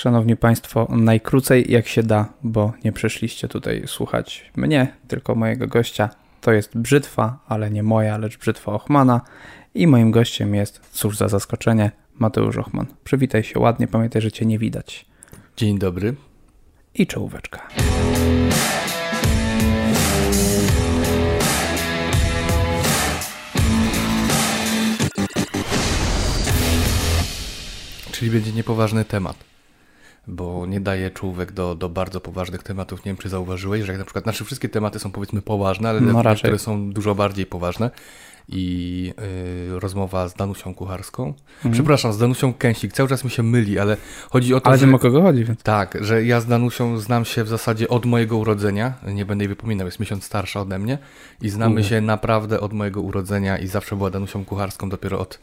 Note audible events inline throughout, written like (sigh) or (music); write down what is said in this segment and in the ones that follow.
Szanowni Państwo, najkrócej jak się da, bo nie przyszliście tutaj słuchać mnie, tylko mojego gościa. To jest brzytwa, ale nie moja, lecz brzytwa Ochmana. I moim gościem jest, cóż za zaskoczenie, Mateusz Ochman. Przywitaj się ładnie, pamiętaj, że Cię nie widać. Dzień dobry. I czołóweczka. Czyli będzie niepoważny temat, bo nie daje czołówek do, do bardzo poważnych tematów. Nie wiem, czy zauważyłeś, że jak na przykład, znaczy wszystkie tematy są powiedzmy poważne, ale No niektóre są dużo bardziej poważne. I y, rozmowa z Danusią Kucharską. Przepraszam, z Danusią Kęsik. Cały czas mi się myli, ale chodzi o to, Ale że... wiem o kogo chodzi, więc Tak, że ja z Danusią znam się w zasadzie od mojego urodzenia. Nie będę jej wypominał, jest miesiąc starsza ode mnie. I znamy się naprawdę od mojego urodzenia i zawsze była Danusią Kucharską. Dopiero od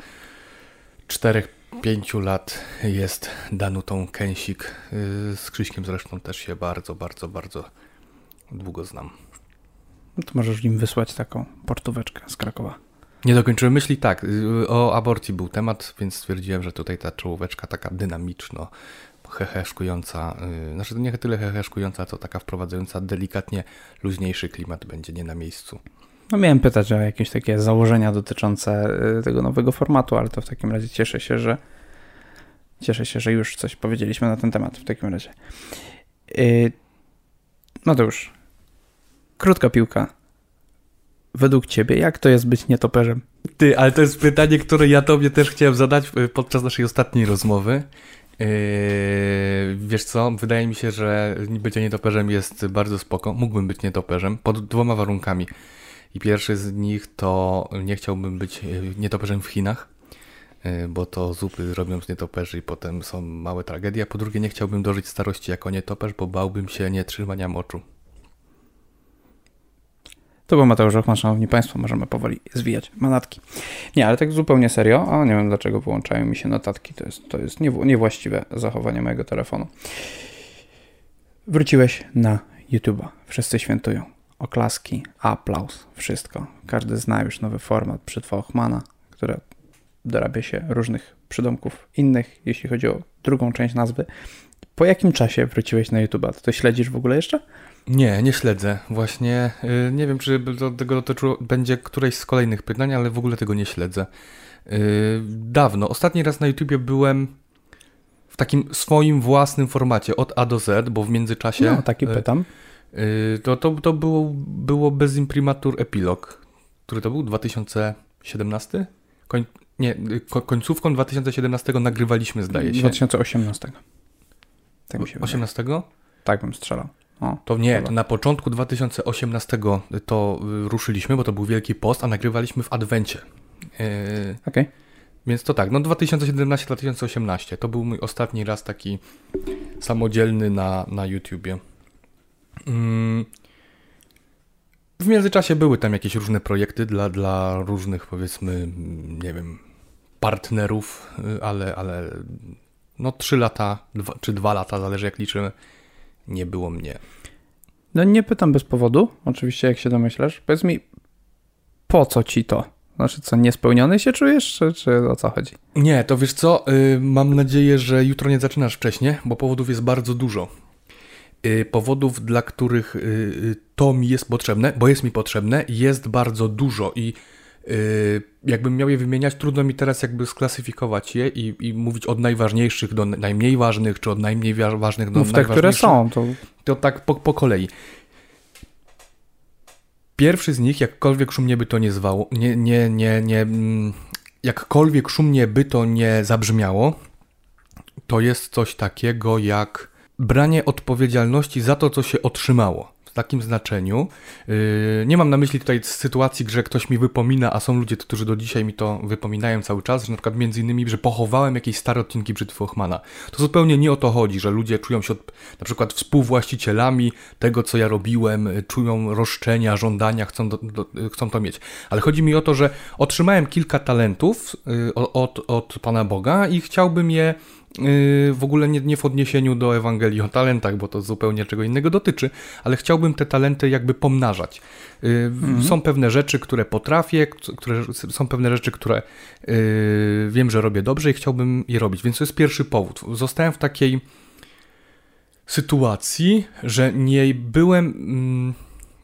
4-5 lat jest Danutą Kęsik. Yy, Z Krzyśkiem zresztą też się bardzo, bardzo, bardzo długo znam. no to możesz im wysłać taką portóweczkę z Krakowa. Nie dokończyłem myśli, tak, yy, o aborcji był temat, więc stwierdziłem, że tutaj ta czołóweczka taka dynamiczno, heheszkująca, yy, znaczy to nie tyle heheszkująca, co taka wprowadzająca delikatnie luźniejszy klimat będzie nie na miejscu. No miałem pytać o jakieś takie założenia dotyczące y, tego nowego formatu, ale to w takim razie cieszę się, że cieszę się, że już coś powiedzieliśmy na ten temat w takim razie. Yy, no to już. Krótka piłka. Według ciebie, jak to jest być nietoperzem? Ty, ale to jest pytanie, które ja tobie też chciałem zadać y, podczas naszej ostatniej rozmowy. Yy, wiesz co, wydaje mi się, że bycie nietoperzem jest bardzo spoko. Mógłbym być nietoperzem pod dwoma warunkami. I pierwszy z nich to nie chciałbym być y, nietoperzem w Chinach, y, bo to zupy robią z nietoperzy i potem są małe tragedie. A po drugie nie chciałbym dożyć starości jako nietoperz, bo bałbym się nietrzymania moczu. To był Mateusz Ochman, szanowni państwo, możemy powoli zwijać manatki. Nie, ale tak zupełnie serio, a nie wiem dlaczego wyłączają mi się notatki, to jest, to jest niew- niewłaściwe zachowanie mojego telefonu. Wróciłeś na YouTube'a, wszyscy świętują. Oklaski, aplauz, wszystko. Każdy zna już nowy format Brzytwa Ochmana, które dorabia się różnych przydomków innych, jeśli chodzi o drugą część nazwy. Po jakim czasie wróciłeś na YouTube'a? Ty to śledzisz w ogóle jeszcze? Nie, nie śledzę. Właśnie y, nie wiem, czy do tego dotyczyło, będzie któreś z kolejnych pytań, ale w ogóle tego nie śledzę. Y, dawno. Ostatni raz na YouTubie byłem w takim swoim własnym formacie od A do Z, bo w międzyczasie. No, taki y, pytam. y, to to, to było, było bez imprimatur epilog. Który to był? 2017? Koń, nie, y, ko, końcówką 2017 nagrywaliśmy, zdaje się. 2018. Tak mi się wydaje. 18? Tak bym strzelał. O, To nie, Dobra. to na początku 2018 to y, ruszyliśmy, bo to był Wielki Post, a nagrywaliśmy w Adwencie. Yy, Okej. więc to tak, no 2017-2018 to był mój ostatni raz taki samodzielny na, na YouTubie. Mm. W międzyczasie były tam jakieś różne projekty dla, dla różnych, powiedzmy, mm, nie wiem, partnerów, y, ale, ale no 3 lata, dwa, czy 2 lata, zależy jak liczymy, nie było mnie. No nie pytam bez powodu, oczywiście jak się domyślasz. Powiedz mi, po co ci to? Znaczy co, niespełniony się czujesz, czy, czy o co chodzi? Nie, to wiesz co, y, mam nadzieję, że jutro nie zaczynasz wcześniej, bo powodów jest bardzo dużo. Y, powodów, dla których y, y, to mi jest potrzebne, bo jest mi potrzebne, jest bardzo dużo i jakbym miał je wymieniać, trudno mi teraz jakby sklasyfikować je i, i mówić od najważniejszych do najmniej ważnych, czy od najmniej wa- ważnych do Mów te, które są, to To tak po, po kolei. Pierwszy z nich, jakkolwiek szumnie by to nie zwało, nie, nie, nie, nie, mm, jakkolwiek szumnie by to nie zabrzmiało, to jest coś takiego jak branie odpowiedzialności za to, co się otrzymało. W takim znaczeniu. Yy, nie mam na myśli tutaj sytuacji, że ktoś mi wypomina, a są ludzie, którzy do dzisiaj mi to wypominają cały czas, że na przykład między innymi, że pochowałem jakieś stare odcinki Brzytwy Ochmana. To zupełnie nie o to chodzi, że ludzie czują się od, na przykład współwłaścicielami tego, co ja robiłem, y, czują roszczenia, żądania, chcą, do, do, y, chcą to mieć. Ale chodzi mi o to, że otrzymałem kilka talentów y, od, od Pana Boga i chciałbym je w ogóle nie, nie w odniesieniu do Ewangelii o talentach, bo to zupełnie czego innego dotyczy, ale chciałbym te talenty jakby pomnażać. Yy, Są pewne rzeczy, które potrafię, które, są pewne rzeczy, które yy, wiem, że robię dobrze i chciałbym je robić, więc to jest pierwszy powód. Zostałem w takiej sytuacji, że nie byłem, mm,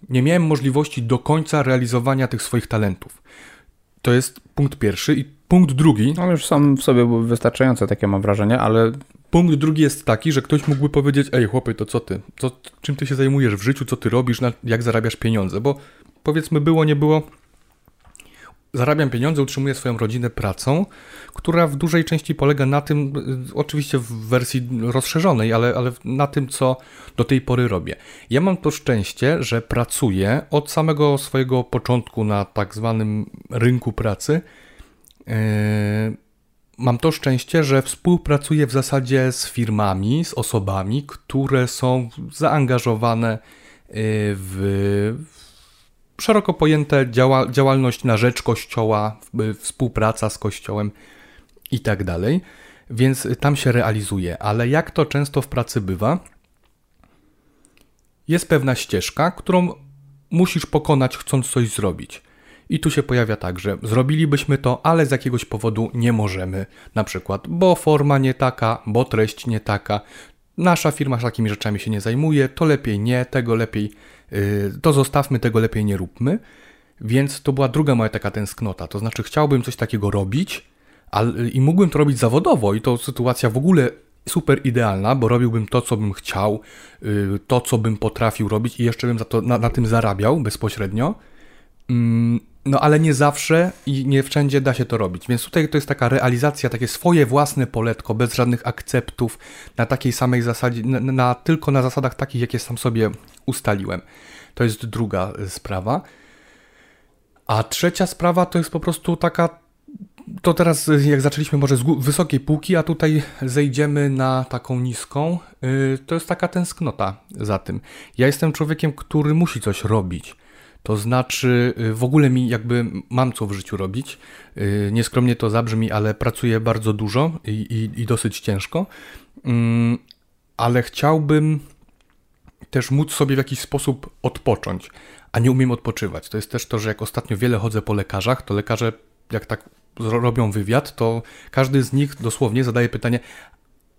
nie miałem możliwości do końca realizowania tych swoich talentów. To jest punkt pierwszy. I punkt drugi. On już sam w sobie był wystarczający, takie mam wrażenie, ale. Punkt drugi jest taki, że ktoś mógłby powiedzieć: Ej, chłopie, to co ty? Co, czym ty się zajmujesz w życiu? Co ty robisz? Jak zarabiasz pieniądze? Bo powiedzmy, było, nie było zarabiam pieniądze, utrzymuję swoją rodzinę pracą, która w dużej części polega na tym, y, oczywiście w wersji rozszerzonej, ale, ale na tym, co do tej pory robię. Ja mam to szczęście, że pracuję od samego swojego początku na tak zwanym rynku pracy. Yy, mam to szczęście, że współpracuję w zasadzie z firmami, z osobami, które są zaangażowane yy, w szeroko pojęte działa, działalność na rzecz Kościoła, współpraca z Kościołem i tak dalej, więc tam się realizuje. Ale jak to często w pracy bywa, jest pewna ścieżka, którą musisz pokonać, chcąc coś zrobić. I tu się pojawia tak, że zrobilibyśmy to, ale z jakiegoś powodu nie możemy. Na przykład, bo forma nie taka, bo treść nie taka. Nasza firma takimi rzeczami się nie zajmuje, to lepiej nie, tego lepiej Y, to zostawmy, tego lepiej nie róbmy. Więc to była druga moja taka tęsknota. To znaczy, chciałbym coś takiego robić ale, i mógłbym to robić zawodowo, i to sytuacja w ogóle super idealna, bo robiłbym to, co bym chciał, y, to, co bym potrafił robić, i jeszcze bym za to, na, na tym zarabiał bezpośrednio. Mm, no ale nie zawsze i nie wszędzie da się to robić. Więc tutaj to jest taka realizacja, takie swoje własne poletko, bez żadnych akceptów, na takiej samej zasadzie, na, na, tylko na zasadach takich, jakie sam sobie ustaliłem. To jest druga y, sprawa. A trzecia sprawa to jest po prostu taka. To teraz, y, jak zaczęliśmy może z wysokiej półki, a tutaj zejdziemy na taką niską, yy, to jest taka tęsknota za tym. Ja jestem człowiekiem, który musi coś robić. To znaczy, y, w ogóle mi jakby mam co w życiu robić. Nieskromnie to zabrzmi, ale pracuję bardzo dużo i, i, i dosyć ciężko. Mm, ale chciałbym też móc sobie w jakiś sposób odpocząć, a nie umiem odpoczywać. To jest też to, że jak ostatnio wiele chodzę po lekarzach, to lekarze jak tak robią wywiad, to każdy z nich dosłownie zadaje pytanie,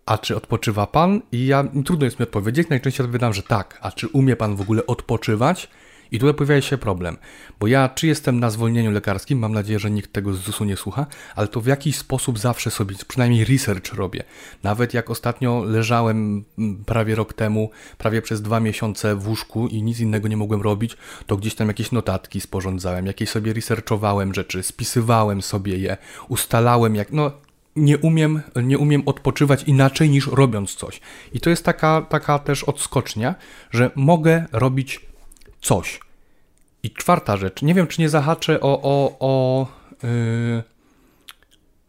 a czy odpoczywa pan? I ja trudno jest mi odpowiedzieć, najczęściej odpowiadam, że tak. A czy umie pan w ogóle odpoczywać? I tutaj pojawia się problem, bo ja czy jestem na zwolnieniu lekarskim, mam nadzieję, że nikt tego z ZUS-u nie słucha, ale to w jakiś sposób zawsze sobie, przynajmniej research robię. Nawet jak ostatnio leżałem mm, prawie rok temu, prawie przez dwa miesiące w łóżku i nic innego nie mogłem robić, to gdzieś tam jakieś notatki sporządzałem, jakieś sobie researchowałem rzeczy, spisywałem sobie je, ustalałem jak, no nie umiem, nie umiem odpoczywać inaczej niż robiąc coś. I to jest taka, taka też odskocznia, że mogę robić coś. I czwarta rzecz, nie wiem, czy nie zahaczę o, o, o, yy,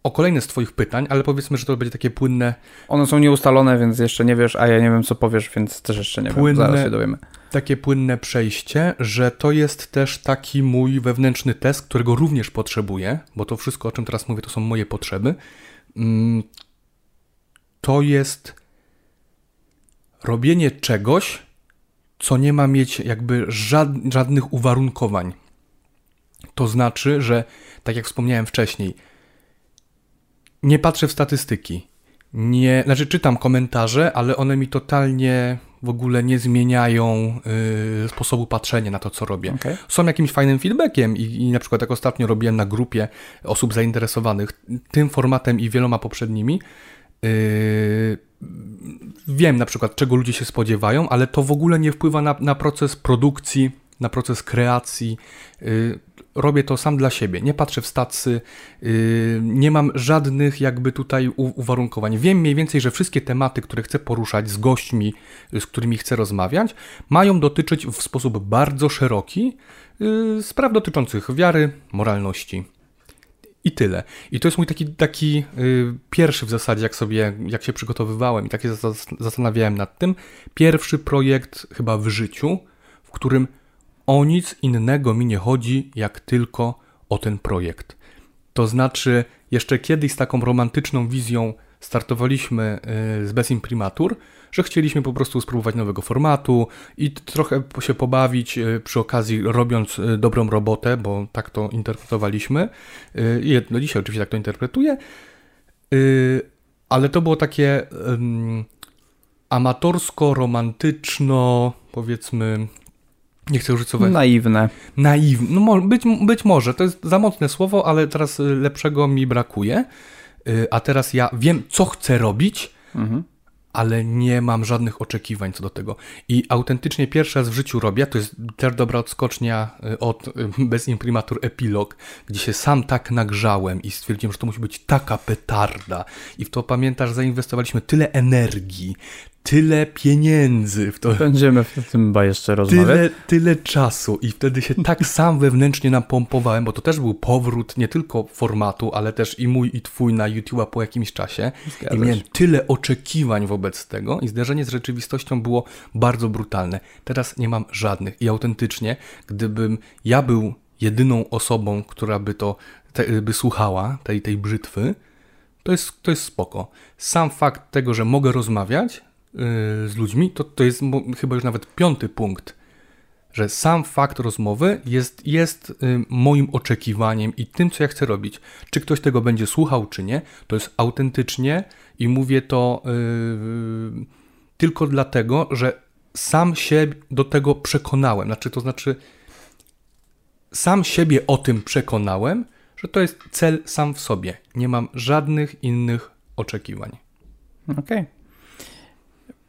o kolejne z Twoich pytań, ale powiedzmy, że to będzie takie płynne. One są nieustalone, więc jeszcze nie wiesz, a ja nie wiem, co powiesz, więc też jeszcze nie płynne, wiem. Zaraz się dowiemy. Takie płynne przejście, że to jest też taki mój wewnętrzny test, którego również potrzebuję, bo to wszystko, o czym teraz mówię, to są moje potrzeby. Mm, to jest robienie czegoś, co nie ma mieć jakby żadnych uwarunkowań. To znaczy, że tak jak wspomniałem wcześniej, nie patrzę w statystyki. Nie, znaczy czytam komentarze, ale one mi totalnie w ogóle nie zmieniają y, sposobu patrzenia na to, co robię. Okay. Są jakimś fajnym feedbackiem i, i na przykład jak ostatnio robiłem na grupie osób zainteresowanych tym formatem i wieloma poprzednimi, wiem na przykład, czego ludzie się spodziewają, ale to w ogóle nie wpływa na, na proces produkcji, na proces kreacji. Yy, robię to sam dla siebie, nie patrzę w stacy, yy, nie mam żadnych jakby tutaj uwarunkowań. Wiem mniej więcej, że wszystkie tematy, które chcę poruszać z gośćmi, z którymi chcę rozmawiać, mają dotyczyć w sposób bardzo szeroki yy, spraw dotyczących wiary, moralności, i tyle. I to jest mój taki, taki yy, pierwszy w zasadzie, jak sobie, jak się przygotowywałem i tak się zastanawiałem nad tym, pierwszy projekt chyba w życiu, w którym o nic innego mi nie chodzi, jak tylko o ten projekt. To znaczy, jeszcze kiedyś z taką romantyczną wizją startowaliśmy yy, z Best Imprimatur, że chcieliśmy po prostu spróbować nowego formatu i trochę się pobawić e, przy okazji robiąc e, dobrą robotę, bo tak to interpretowaliśmy. E, I no dzisiaj oczywiście tak to interpretuję, ale to było takie amatorsko-romantyczno, powiedzmy, nie chcę użyć słowa. Naiwne. Naiwne. No, być, być może, to jest za mocne słowo, ale teraz lepszego mi brakuje. A teraz ja wiem, co chcę robić, mhm ale nie mam żadnych oczekiwań co do tego. I autentycznie pierwszy raz w życiu robię, to jest też dobra odskocznia y, od y, (laughs) bez imprimatur epilog, gdzie się sam tak nagrzałem i stwierdziłem, że to musi być taka petarda. I w to pamiętasz, zainwestowaliśmy tyle energii, tyle pieniędzy w to. Będziemy w tym chyba jeszcze rozmawiać. Tyle, tyle czasu i wtedy się tak (laughs) sam wewnętrznie napompowałem, bo to też był powrót nie tylko formatu, ale też i mój i twój na YouTube'a po jakimś czasie. I miałem tyle oczekiwań wobec tego i zderzenie z rzeczywistością było bardzo brutalne. Teraz nie mam żadnych i autentycznie, gdybym ja był jedyną osobą, która by to te, by słuchała tej, tej brzytwy, to jest, to jest spoko. Sam fakt tego, że mogę rozmawiać, z ludźmi, to, to jest chyba już nawet piąty punkt, że sam fakt rozmowy jest, jest y, moim oczekiwaniem i tym, co ja chcę robić. Czy ktoś tego będzie słuchał, czy nie, to jest autentycznie i mówię to yy, tylko dlatego, że sam się do tego przekonałem. Znaczy, to znaczy, sam siebie o tym przekonałem, że to jest cel sam w sobie. Nie mam żadnych innych oczekiwań. Okej. Okay.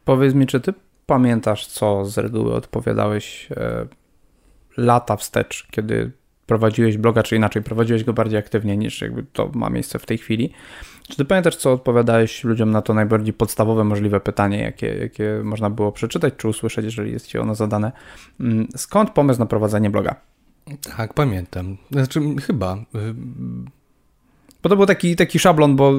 Powiedz mi, czy ty pamiętasz, co z reguły odpowiadałeś e, lata wstecz, kiedy prowadziłeś bloga, czy inaczej, prowadziłeś go bardziej aktywnie niż jakby to ma miejsce w tej chwili. Czy ty pamiętasz, co odpowiadałeś ludziom na to najbardziej podstawowe możliwe pytanie, jakie, jakie można było przeczytać czy usłyszeć, jeżeli jest ci ono zadane? Mm, skąd pomysł na prowadzenie bloga? Tak, pamiętam. Znaczy, chyba. Bo to był taki, taki szablon, bo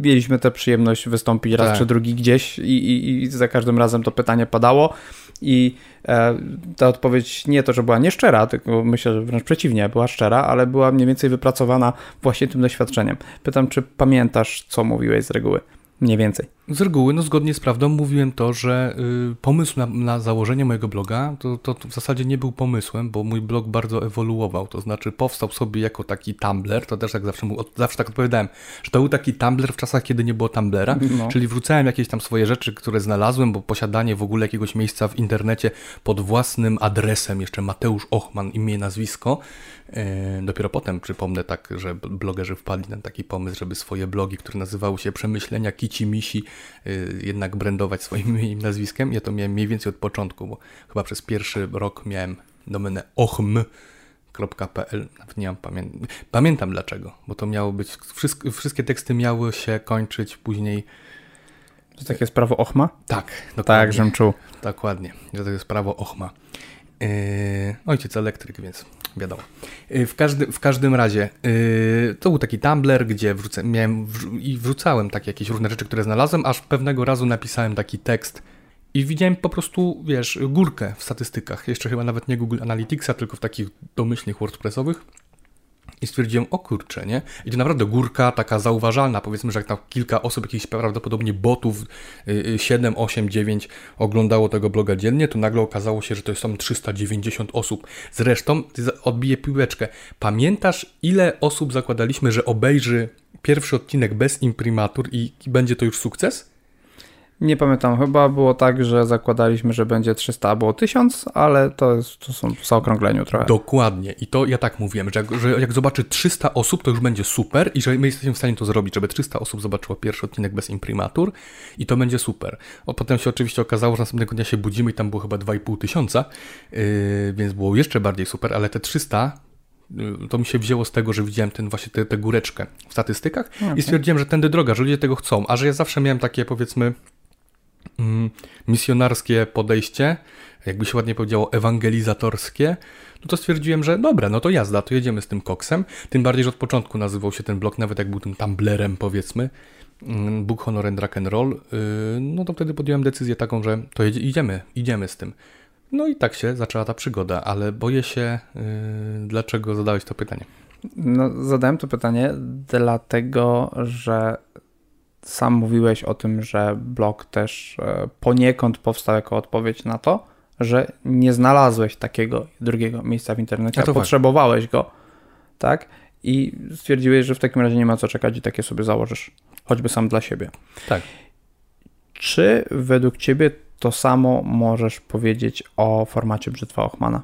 mieliśmy tę przyjemność wystąpić raz tak. czy drugi gdzieś i, i, i, za każdym razem to pytanie padało i e, ta odpowiedź nie to, że była nieszczera, tylko myślę, że wręcz przeciwnie, była szczera, ale była mniej więcej wypracowana właśnie tym doświadczeniem. Pytam, czy pamiętasz, co mówiłeś z reguły? Mniej więcej. Z reguły, no zgodnie z prawdą, mówiłem to, że y, pomysł na, na, założenie mojego bloga to, to, w zasadzie nie był pomysłem, bo mój blog bardzo ewoluował. To znaczy, powstał sobie jako taki Tumblr. To też jak zawsze, zawsze tak odpowiadałem, że to był taki Tumblr w czasach, kiedy nie było Tumblera. No. Czyli wrzucałem jakieś tam swoje rzeczy, które znalazłem, bo posiadanie w ogóle jakiegoś miejsca w internecie pod własnym adresem, jeszcze Mateusz Ochman, imię, nazwisko. Yy, dopiero potem przypomnę tak, że blogerzy wpadli na taki pomysł, żeby swoje blogi, które nazywały się Przemyślenia Kici Misi, Y, jednak brandować swoim (laughs) imieniem nazwiskiem. Ja to miałem mniej więcej od początku, bo chyba przez pierwszy rok miałem domenę ochm.pl, nawet nie mam pamię pamiętam dlaczego, bo to miało być, wszystkie, wszystkie teksty miały się kończyć później to takie jest prawo Ochma? Tak, dokładnie. Tak, żem czuł. Dokładnie, że to jest prawo Ochma. Yy, ojciec elektryk, więc wiadomo. Y, w, każdy, w każdym razie, yy, to był taki Tumblr, gdzie wrzucę, miałem wrzu i wrzucałem takie jakieś różne rzeczy, które znalazłem, aż pewnego razu napisałem taki tekst i widziałem po prostu, wiesz, górkę w statystykach. Jeszcze chyba nawet nie Google Analyticsa, tylko w takich domyślnych WordPressowych i stwierdziłem, o kurczę, nie? I to naprawdę górka taka zauważalna, powiedzmy, że jak tam kilka osób, jakichś prawdopodobnie botów, 7, 8, 9 oglądało tego bloga dziennie, to nagle okazało się, że to są 390 osób. Zresztą, odbiję piłeczkę, pamiętasz ile osób zakładaliśmy, że obejrzy pierwszy odcinek bez imprimatur i będzie to już sukces? Nie pamiętam, chyba było tak, że zakładaliśmy, że będzie 300 albo 1000, ale to, jest, to są w zaokrągleniu trochę. Dokładnie. I to ja tak mówiłem, że jak, że jak zobaczy 300 osób, to już będzie super i że my jesteśmy w stanie to zrobić, żeby 300 osób zobaczyło pierwszy odcinek bez imprimatur i to będzie super. O, potem się oczywiście okazało, że następnego dnia się budzimy i tam było chyba 2,5 tysiąca, yy, więc było jeszcze bardziej super, ale te 300 yy, to mi się wzięło z tego, że widziałem ten właśnie tę góreczkę w statystykach okay. i stwierdziłem, że tędy droga, że ludzie tego chcą, a że ja zawsze miałem takie powiedzmy misjonarskie podejście, jakby się ładnie powiedziało, ewangelizactorskie, no to stwierdziłem, że dobra, no to jazda, to jedziemy z tym koksem. Tym bardziej, że od początku nazywał się ten blok, nawet jak był tym Tumblerem, powiedzmy, mm, Book Honor and Rock and Roll, yy, no to wtedy podjąłem decyzję taką, że to idziemy, idziemy z tym. No i tak się zaczęła ta przygoda, ale boję się, yy, dlaczego zadałeś to pytanie. No, zadałem to pytanie dlatego, że sam mówiłeś o tym, że blog też e, poniekąd powstał jako odpowiedź na to, że nie znalazłeś takiego drugiego miejsca w internecie, a potrzebowałeś go, tak? I stwierdziłeś, że w takim razie nie ma co czekać i takie sobie założysz, choćby sam dla siebie. Tak. Czy według Ciebie to samo możesz powiedzieć o formacie Brzytwa Ochmana?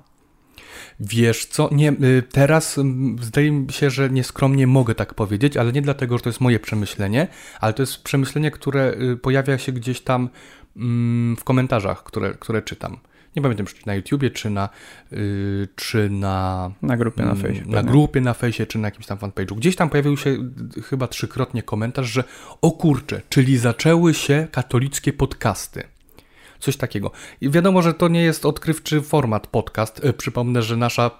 Wiesz co, nie, y, teraz mm, zdaje mi się, że nieskromnie mogę tak powiedzieć, ale nie dlatego, że to jest moje przemyślenie, ale to jest przemyślenie, które y, pojawia się gdzieś tam mm, w komentarzach, które, które czytam. Nie pamiętam, czy na YouTubie, czy na, czy na... Na grupie na fejsie. Na grupie na fejsie, czy na jakimś tam fanpage'u. Gdzieś tam pojawił się chyba trzykrotnie komentarz, że o kurczę, czyli zaczęły się katolickie podcasty. Coś takiego. I wiadomo, że to nie jest odkrywczy format podcast. E, przypomnę, że nasza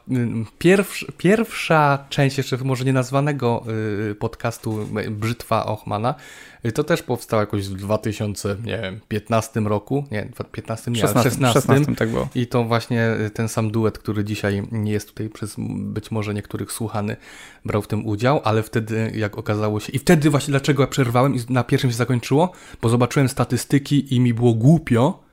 pierwsza, pierwsza część jeszcze może nie nazwanego e, podcastu e, Brzytwa Ochmana to też powstało jakoś w 2015 roku, nie, 15, nie, 16, 16, 16 tak było. I to właśnie ten sam duet, który dzisiaj nie jest tutaj przez być może niektórych słuchany, brał w tym udział, ale wtedy jak okazało się, i wtedy właśnie dlaczego ja przerwałem i na pierwszym się zakończyło, bo zobaczyłem statystyki i mi było głupio,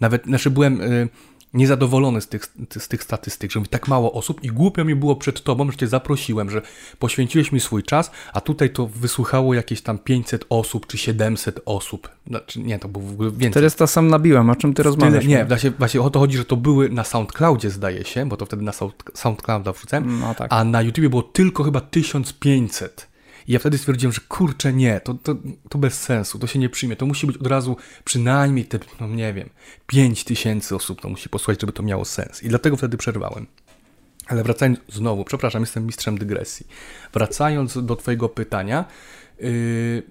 nawet, znaczy byłem y, niezadowolony z tych, z tych statystyk, że mi tak mało osób i głupio mi było przed tobą, że cię zaprosiłem, że poświęciłeś mi swój czas, a tutaj to wysłuchało jakieś tam 500 osób czy 700 osób. Znaczy, nie, to było w ogóle więcej. 400 sam nabiłem, o czym ty rozmawiasz? nie, właśnie, właśnie o to chodzi, że to były na SoundCloudzie zdaje się, bo to wtedy na SoundClouda wrzucałem, no, tak. a na YouTubie było tylko chyba 1500. I ja wtedy stwierdziłem, że kurczę, nie, to, to, to bez sensu, to się nie przyjmie. To musi być od razu przynajmniej te, no nie wiem, 5 tysięcy osób to musi posłuchać, żeby to miało sens. I dlatego wtedy przerwałem. Ale wracając znowu, przepraszam, jestem mistrzem dygresji. Wracając do Twojego pytania, yy,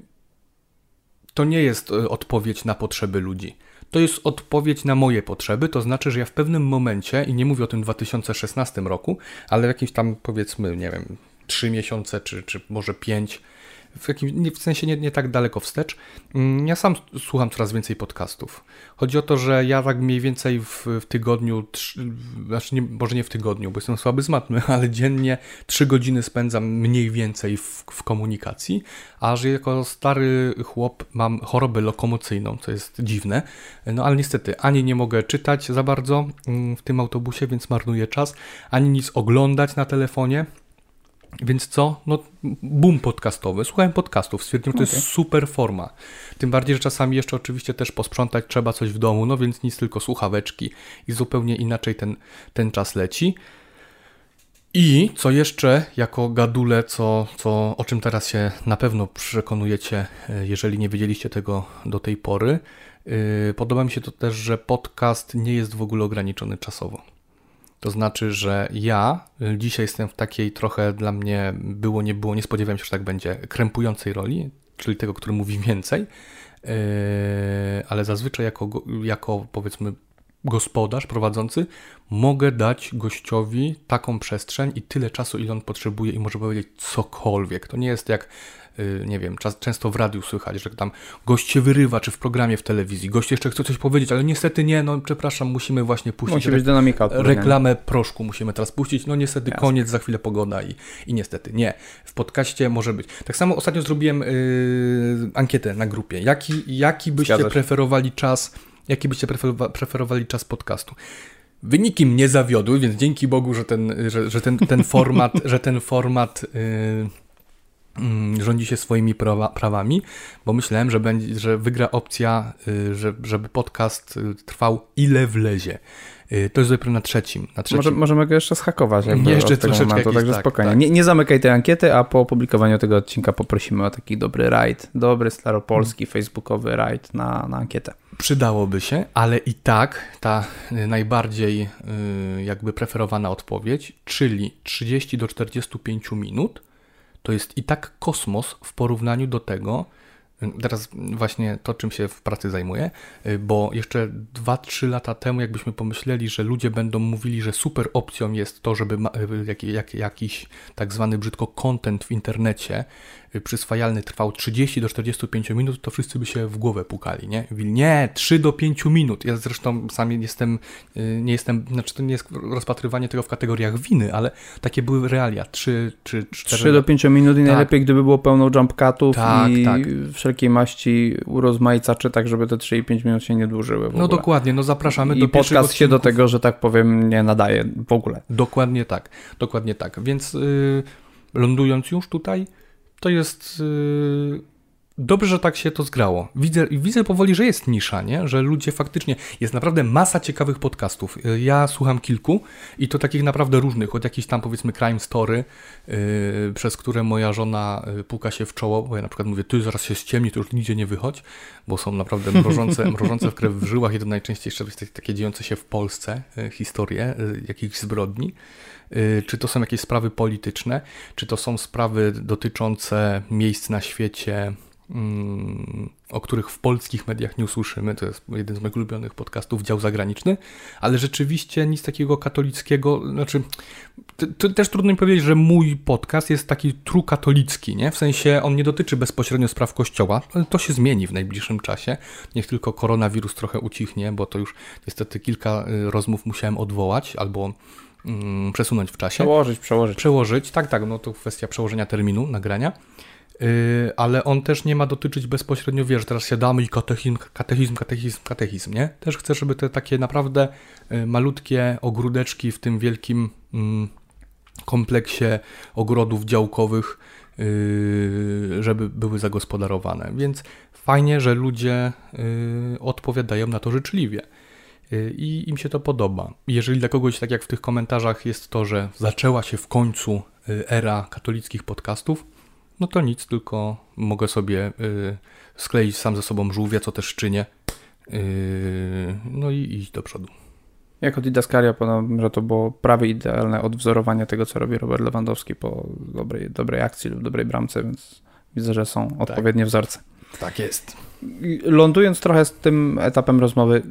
to nie jest y, odpowiedź na potrzeby ludzi. To jest odpowiedź na moje potrzeby, to znaczy, że ja w pewnym momencie, i nie mówię o tym 2016 roku, ale w jakimś tam powiedzmy, nie wiem, trzy miesiące, czy, czy może pięć, w, jakim, w sensie nie, nie, tak daleko wstecz. Mm, ja sam słucham coraz więcej podcastów. Chodzi o to, że ja tak mniej więcej w, w tygodniu, znaczy nie, może nie w tygodniu, bo jestem słaby z matmy, (laughs) ale dziennie trzy godziny spędzam mniej więcej w, w komunikacji, a że jako stary chłop mam chorobę lokomocyjną, co jest dziwne, no ale niestety ani nie mogę czytać za bardzo mm, w tym autobusie, więc marnuję czas, ani nic oglądać na telefonie, więc co? No, boom podcastowy. Słuchałem podcastów, stwierdziłem, że to jest super forma. Tym bardziej, że czasami jeszcze oczywiście też posprzątać trzeba coś w domu, no więc nic tylko słuchaweczki i zupełnie inaczej ten, ten czas leci. I co jeszcze, jako gadule, co, co, o czym teraz się na pewno przekonujecie, e, jeżeli nie wiedzieliście tego do tej pory, yy, podoba mi się to też, że podcast nie jest w ogóle ograniczony czasowo. To znaczy, że ja y, dzisiaj jestem w takiej trochę dla mnie było, nie było, nie spodziewałem się, że tak będzie, krępującej roli, czyli tego, który mówi więcej, yy, ale zazwyczaj jako, jako powiedzmy gospodarz prowadzący mogę dać gościowi taką przestrzeń i tyle czasu, ile on potrzebuje i może powiedzieć cokolwiek. To nie jest jak nie wiem, czas, często w radiu słychać, że tam gość się wyrywa, czy w programie w telewizji, gość jeszcze chce coś powiedzieć, ale niestety nie, no przepraszam, musimy właśnie puścić Musi być dynamika reklamę proszku, musimy teraz puścić, no niestety Jasne. koniec, za chwilę pogoda i, i niestety nie. W podcaście może być. Tak samo ostatnio zrobiłem yy, ankietę na grupie, jaki, jaki byście preferowali czas, jaki byście preferowali czas podcastu. Wyniki mnie zawiodły, więc dzięki Bogu, że ten, że, że ten, ten format, (laughs) że ten format yy, rządzi się swoimi prawa, prawami, bo myślałem, że, będzie, że wygra opcja, y, że, żeby podcast y, trwał ile wlezie. Y, to jest dopiero na trzecim. Na trzecim. Może, możemy go jeszcze schakować. Jeszcze troszeczkę momentu, także tak, spokojnie. Tak. Nie, nie, zamykaj tej ankiety, a po opublikowaniu tego odcinka poprosimy o taki dobry rajd, dobry staropolski, hmm. facebookowy rajd na, na ankietę. Przydałoby się, ale i tak ta najbardziej jakby preferowana odpowiedź, czyli 30 do 45 minut, to jest i tak kosmos w porównaniu do tego, teraz właśnie to, czym się w pracy zajmuję, bo jeszcze 2-3 lata temu, jakbyśmy pomyśleli, że ludzie będą mówili, że super opcją jest to, żeby jak, jak, jakiś tak zwany brzydko content w internecie przyswajalny trwał 30 do 45 minut, to wszyscy by się w głowę pukali, nie? Mówili, nie, 3 do 5 minut. Ja zresztą sam jestem, y, nie jestem, znaczy to nie jest rozpatrywanie tego w kategoriach winy, ale takie były realia, 3 czy 4. 3 do 5 minut i tak. najlepiej, gdyby było pełno jump cutów tak, i tak. wszelkiej maści urozmaicaczy, tak żeby te 3,5 minut się nie dłużyły No dokładnie, no zapraszamy I do podcast się do tego, że tak powiem, nie nadaje w ogóle. Dokładnie tak, dokładnie tak. Więc yy, lądując już tutaj, to jest yy, dobrze, że tak się to zgrało. Widzę, widzę powoli, że jest nisza, nie? że ludzie faktycznie, jest naprawdę masa ciekawych podcastów. Ja słucham kilku i to takich naprawdę różnych, od jakichś tam powiedzmy crime story, yy, przez które moja żona y, puka się w czoło, bo ja na przykład mówię, ty zaraz się ściemni, to już nigdzie nie wychodź, bo są naprawdę mrożące, (laughs) mrożące w krew w żyłach i to najczęściej jeszcze takie dziejące się w Polsce y, historie y, jakichś zbrodni. Y, czy to są jakieś sprawy polityczne, czy to są sprawy dotyczące miejsc na świecie, mm, o których w polskich mediach nie usłyszymy. To jest jeden z moich ulubionych podcastów, dział zagraniczny, ale rzeczywiście nic takiego katolickiego, znaczy też trudno mi powiedzieć, że mój podcast jest taki tru katolicki, nie? W sensie on nie dotyczy bezpośrednio spraw kościoła, ale to się zmieni w najbliższym czasie. Niech tylko koronawirus trochę ucichnie, bo to już niestety kilka y, rozmów musiałem odwołać albo mm, przesunąć w czasie. Przełożyć, przełożyć. Przełożyć, tak, tak, no to kwestia przełożenia terminu nagrania. Yy, ale on też nie ma dotyczyć bezpośrednio, wiesz, teraz siadamy i katechizm, katechizm, katechizm, katechizm, nie? Też chcę, żeby te takie naprawdę yy, malutkie ogródeczki w tym wielkim yy, kompleksie ogrodów działkowych, yy, żeby były zagospodarowane. Więc fajnie, że ludzie yy, odpowiadają na to życzliwie. Y, i im się to podoba. Jeżeli dla kogoś, tak jak w tych komentarzach, jest to, że zaczęła się w końcu y, era katolickich podcastów, no to nic, tylko mogę sobie y, skleić sam ze sobą żółwia, co też czynię, no i iść do przodu. Jako didaskalia podam, że to było prawie idealne odwzorowanie tego, co robi Robert Lewandowski po dobrej, dobrej akcji lub dobrej bramce, więc widzę, że są tak. odpowiednie wzorce. Tak jest. Lądując trochę z tym etapem rozmowy,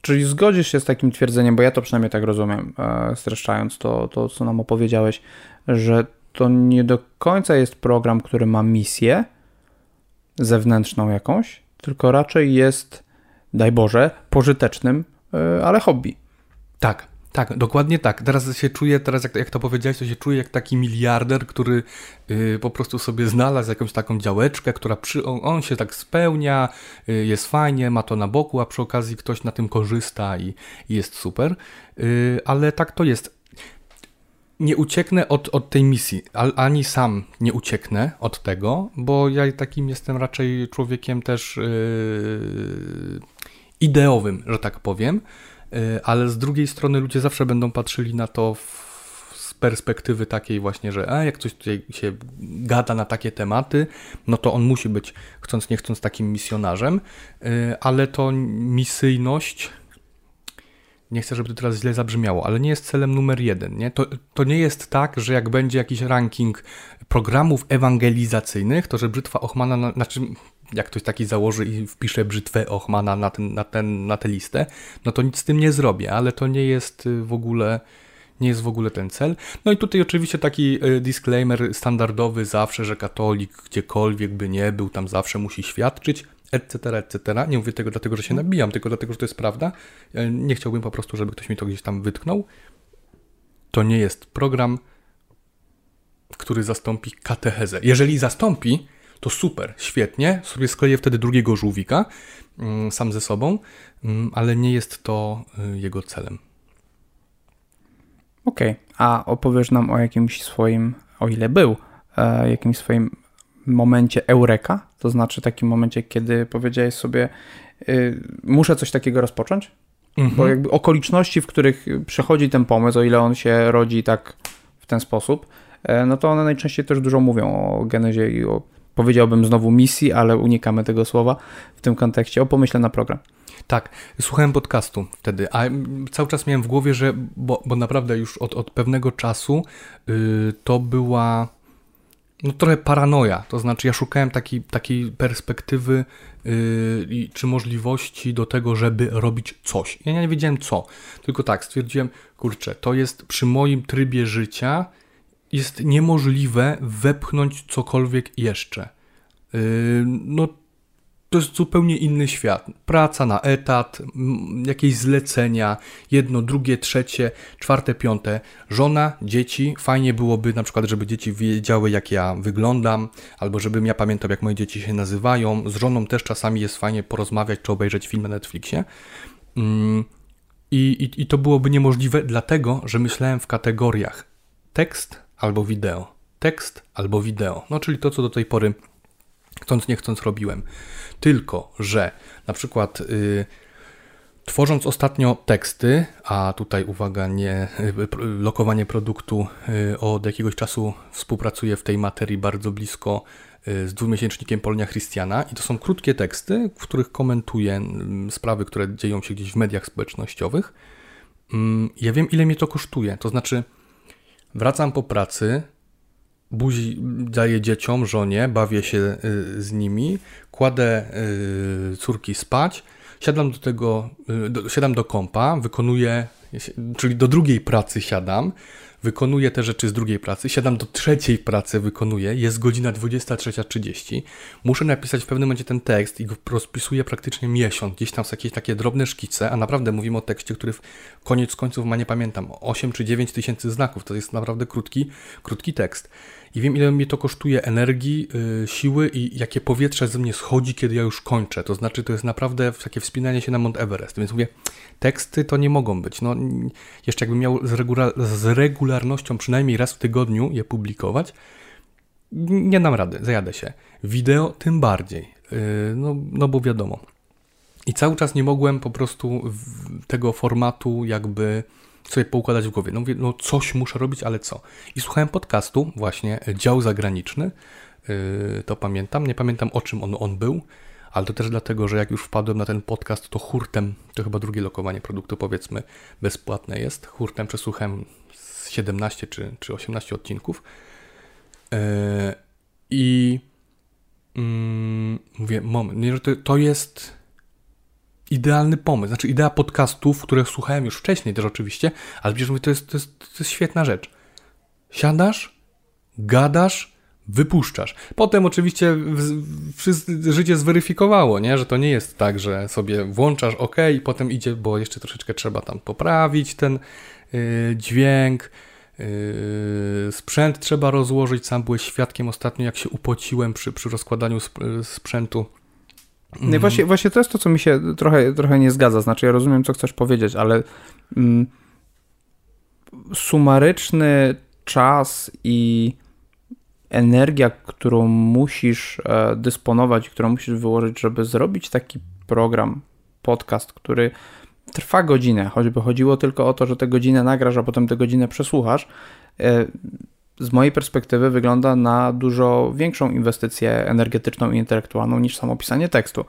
Czyli zgodzisz się z takim twierdzeniem, bo ja to przynajmniej tak rozumiem, e, streszczając to, to, co nam opowiedziałeś, że to nie do końca jest program, który ma misję zewnętrzną jakąś, tylko raczej jest, daj Boże, pożytecznym, e, ale hobby. Tak, tak, dokładnie tak. Teraz się czuję, teraz jak, jak to powiedziałeś, to się czuję jak taki miliarder, który yy, po prostu sobie znalazł jakąś taką działeczkę, która przy, on, on się tak spełnia, yy, jest fajnie, ma to na boku, a przy okazji ktoś na tym korzysta i, i jest super. Yy, ale tak to jest. Nie ucieknę od, od tej misji, ani sam nie ucieknę od tego, bo ja takim jestem raczej człowiekiem też ideowym, że tak powiem. Y, ale z drugiej strony ludzie zawsze będą patrzyli na to w, z perspektywy takiej właśnie, że a, jak coś tutaj się gada na takie tematy, no to on musi być, chcąc nie chcąc, takim misjonarzem, y, ale to misyjność nie chcę, żeby to teraz źle zabrzmiało, ale nie jest celem numer jeden. Nie? To, to nie jest tak, że jak będzie jakiś ranking programów ewangelizacyjnych, to że brzytwa Ochmana, na, znaczy jak ktoś taki założy i wpisze brzytwę Ochmana na, ten, na, ten, na tę listę, no to nic z tym nie zrobię, ale to nie jest y, w ogóle nie jest w ogóle ten cel. No i tutaj oczywiście taki y, disclaimer standardowy zawsze, że katolik gdziekolwiek by nie był, tam zawsze musi świadczyć, etc., etc. Nie mówię tego dlatego, że się nabijam, tylko dlatego, że to jest prawda. Nie chciałbym po prostu, żeby ktoś mi to gdzieś tam wytknął. To nie jest program, który zastąpi katechezę. Jeżeli zastąpi, to super, świetnie, sobie skleję wtedy drugiego żółwika mm, sam ze sobą, mm, ale nie jest to y, jego celem. Okej, okay. a opowiesz nam o jakimś swoim, o ile był, e, jakimś swoim momencie eureka, to znaczy takim momencie, kiedy powiedziałeś sobie, y, muszę coś takiego rozpocząć, mhm. bo jakby okoliczności, w których przychodzi ten pomysł, o ile on się rodzi tak w ten sposób, e, no to one najczęściej też dużo mówią o genezie i o powiedziałbym znowu misji, ale unikamy tego słowa w tym kontekście, o pomyśle na program. Tak, słuchałem podcastu wtedy, a cały czas miałem w głowie, że, bo, bo naprawdę już od, od pewnego czasu yy, to była no trochę paranoja, to znaczy ja szukałem takiej, takiej perspektywy yy, czy możliwości do tego, żeby robić coś. Ja nie wiedziałem co, tylko tak, stwierdziłem, kurczę, to jest przy moim trybie życia jest niemożliwe wepchnąć cokolwiek jeszcze. Yy, no, to jest zupełnie inny świat. Praca na etat, jakieś zlecenia, jedno, drugie, trzecie, czwarte, piąte. Żona, dzieci. Fajnie byłoby na przykład, żeby dzieci wiedziały, jak ja wyglądam, albo żebym ja pamiętał, jak moje dzieci się nazywają. Z żoną też czasami jest fajnie porozmawiać czy obejrzeć film na Netflixie. Mm, I, i, I to byłoby niemożliwe, dlatego że myślałem w kategoriach tekst, albo wideo. Tekst albo wideo. No czyli to, co do tej pory chcąc nie chcąc robiłem. Tylko, że na przykład yy, tworząc ostatnio teksty, a tutaj uwaga, nie yy, lokowanie produktu yy, od jakiegoś czasu współpracuję w tej materii bardzo blisko y, z dwumiesięcznikiem Polnia Christiana i to są krótkie teksty, w których komentuję sprawy, które dzieją się gdzieś w mediach społecznościowych. Mm, ja wiem, ile mnie to kosztuje. To znaczy, wracam po pracy, buzi daję dzieciom, żonie, bawię się y, z nimi, kładę y, córki spać, siadam do tego, y, siadam do kompa, wykonuję, czyli do drugiej pracy siadam, wykonuję te rzeczy z drugiej pracy, siadam do trzeciej pracy, wykonuję, jest godzina 23.30, muszę napisać w pewnym momencie ten tekst i go rozpisuję praktycznie miesiąc, gdzieś tam są jakieś takie drobne szkice, a naprawdę mówimy o tekście, który w koniec końców ma, nie pamiętam, 8 czy 9 tysięcy znaków, to jest naprawdę krótki, krótki tekst i wiem, ile mnie to kosztuje energii, yy, siły i jakie powietrze ze mnie schodzi, kiedy ja już kończę. To znaczy, to jest naprawdę takie wspinanie się na Mount Everest. Więc mówię, teksty to nie mogą być. No, jeszcze jakbym miał z, regula z regularnością przynajmniej raz w tygodniu je publikować, nie dam rady, zajadę się. Wideo tym bardziej, yy, no, no bo wiadomo. I cały czas nie mogłem po prostu tego formatu jakby sobie poukładać w głowie. No mówię, no coś muszę robić, ale co? I słuchałem podcastu, właśnie e, Dział Zagraniczny, yy, to pamiętam, nie pamiętam o czym on, on był, ale to też dlatego, że jak już wpadłem na ten podcast, to hurtem, to chyba drugie lokowanie produktu powiedzmy bezpłatne jest, hurtem przesłuchałem 17 czy, czy 18 odcinków yy, i yy, mówię, moment, nie, że to, to jest idealny pomysł. Znaczy idea podcastów, które słuchałem już wcześniej też oczywiście, ale przecież mówię, to jest, to jest, to jest świetna rzecz. Siadasz, gadasz, wypuszczasz. Potem oczywiście życie zweryfikowało, nie? że to nie jest tak, że sobie włączasz OK i potem idzie, bo jeszcze troszeczkę trzeba tam poprawić ten yy, dźwięk, yy, sprzęt trzeba rozłożyć. Sam byłeś świadkiem ostatnio, jak się upociłem przy, przy rozkładaniu sp sprzętu no i właśnie, właśnie to jest to, co mi się trochę, trochę nie zgadza. Znaczy, ja rozumiem, co chcesz powiedzieć, ale mm, sumaryczny czas i energia, którą musisz e, dysponować, którą musisz wyłożyć, żeby zrobić taki program, podcast, który trwa godzinę, choćby chodziło tylko o to, że tę godzinę nagrasz, a potem tę godzinę przesłuchasz, e, z mojej perspektywy wygląda na dużo większą inwestycję energetyczną i intelektualną niż samo pisanie tekstu.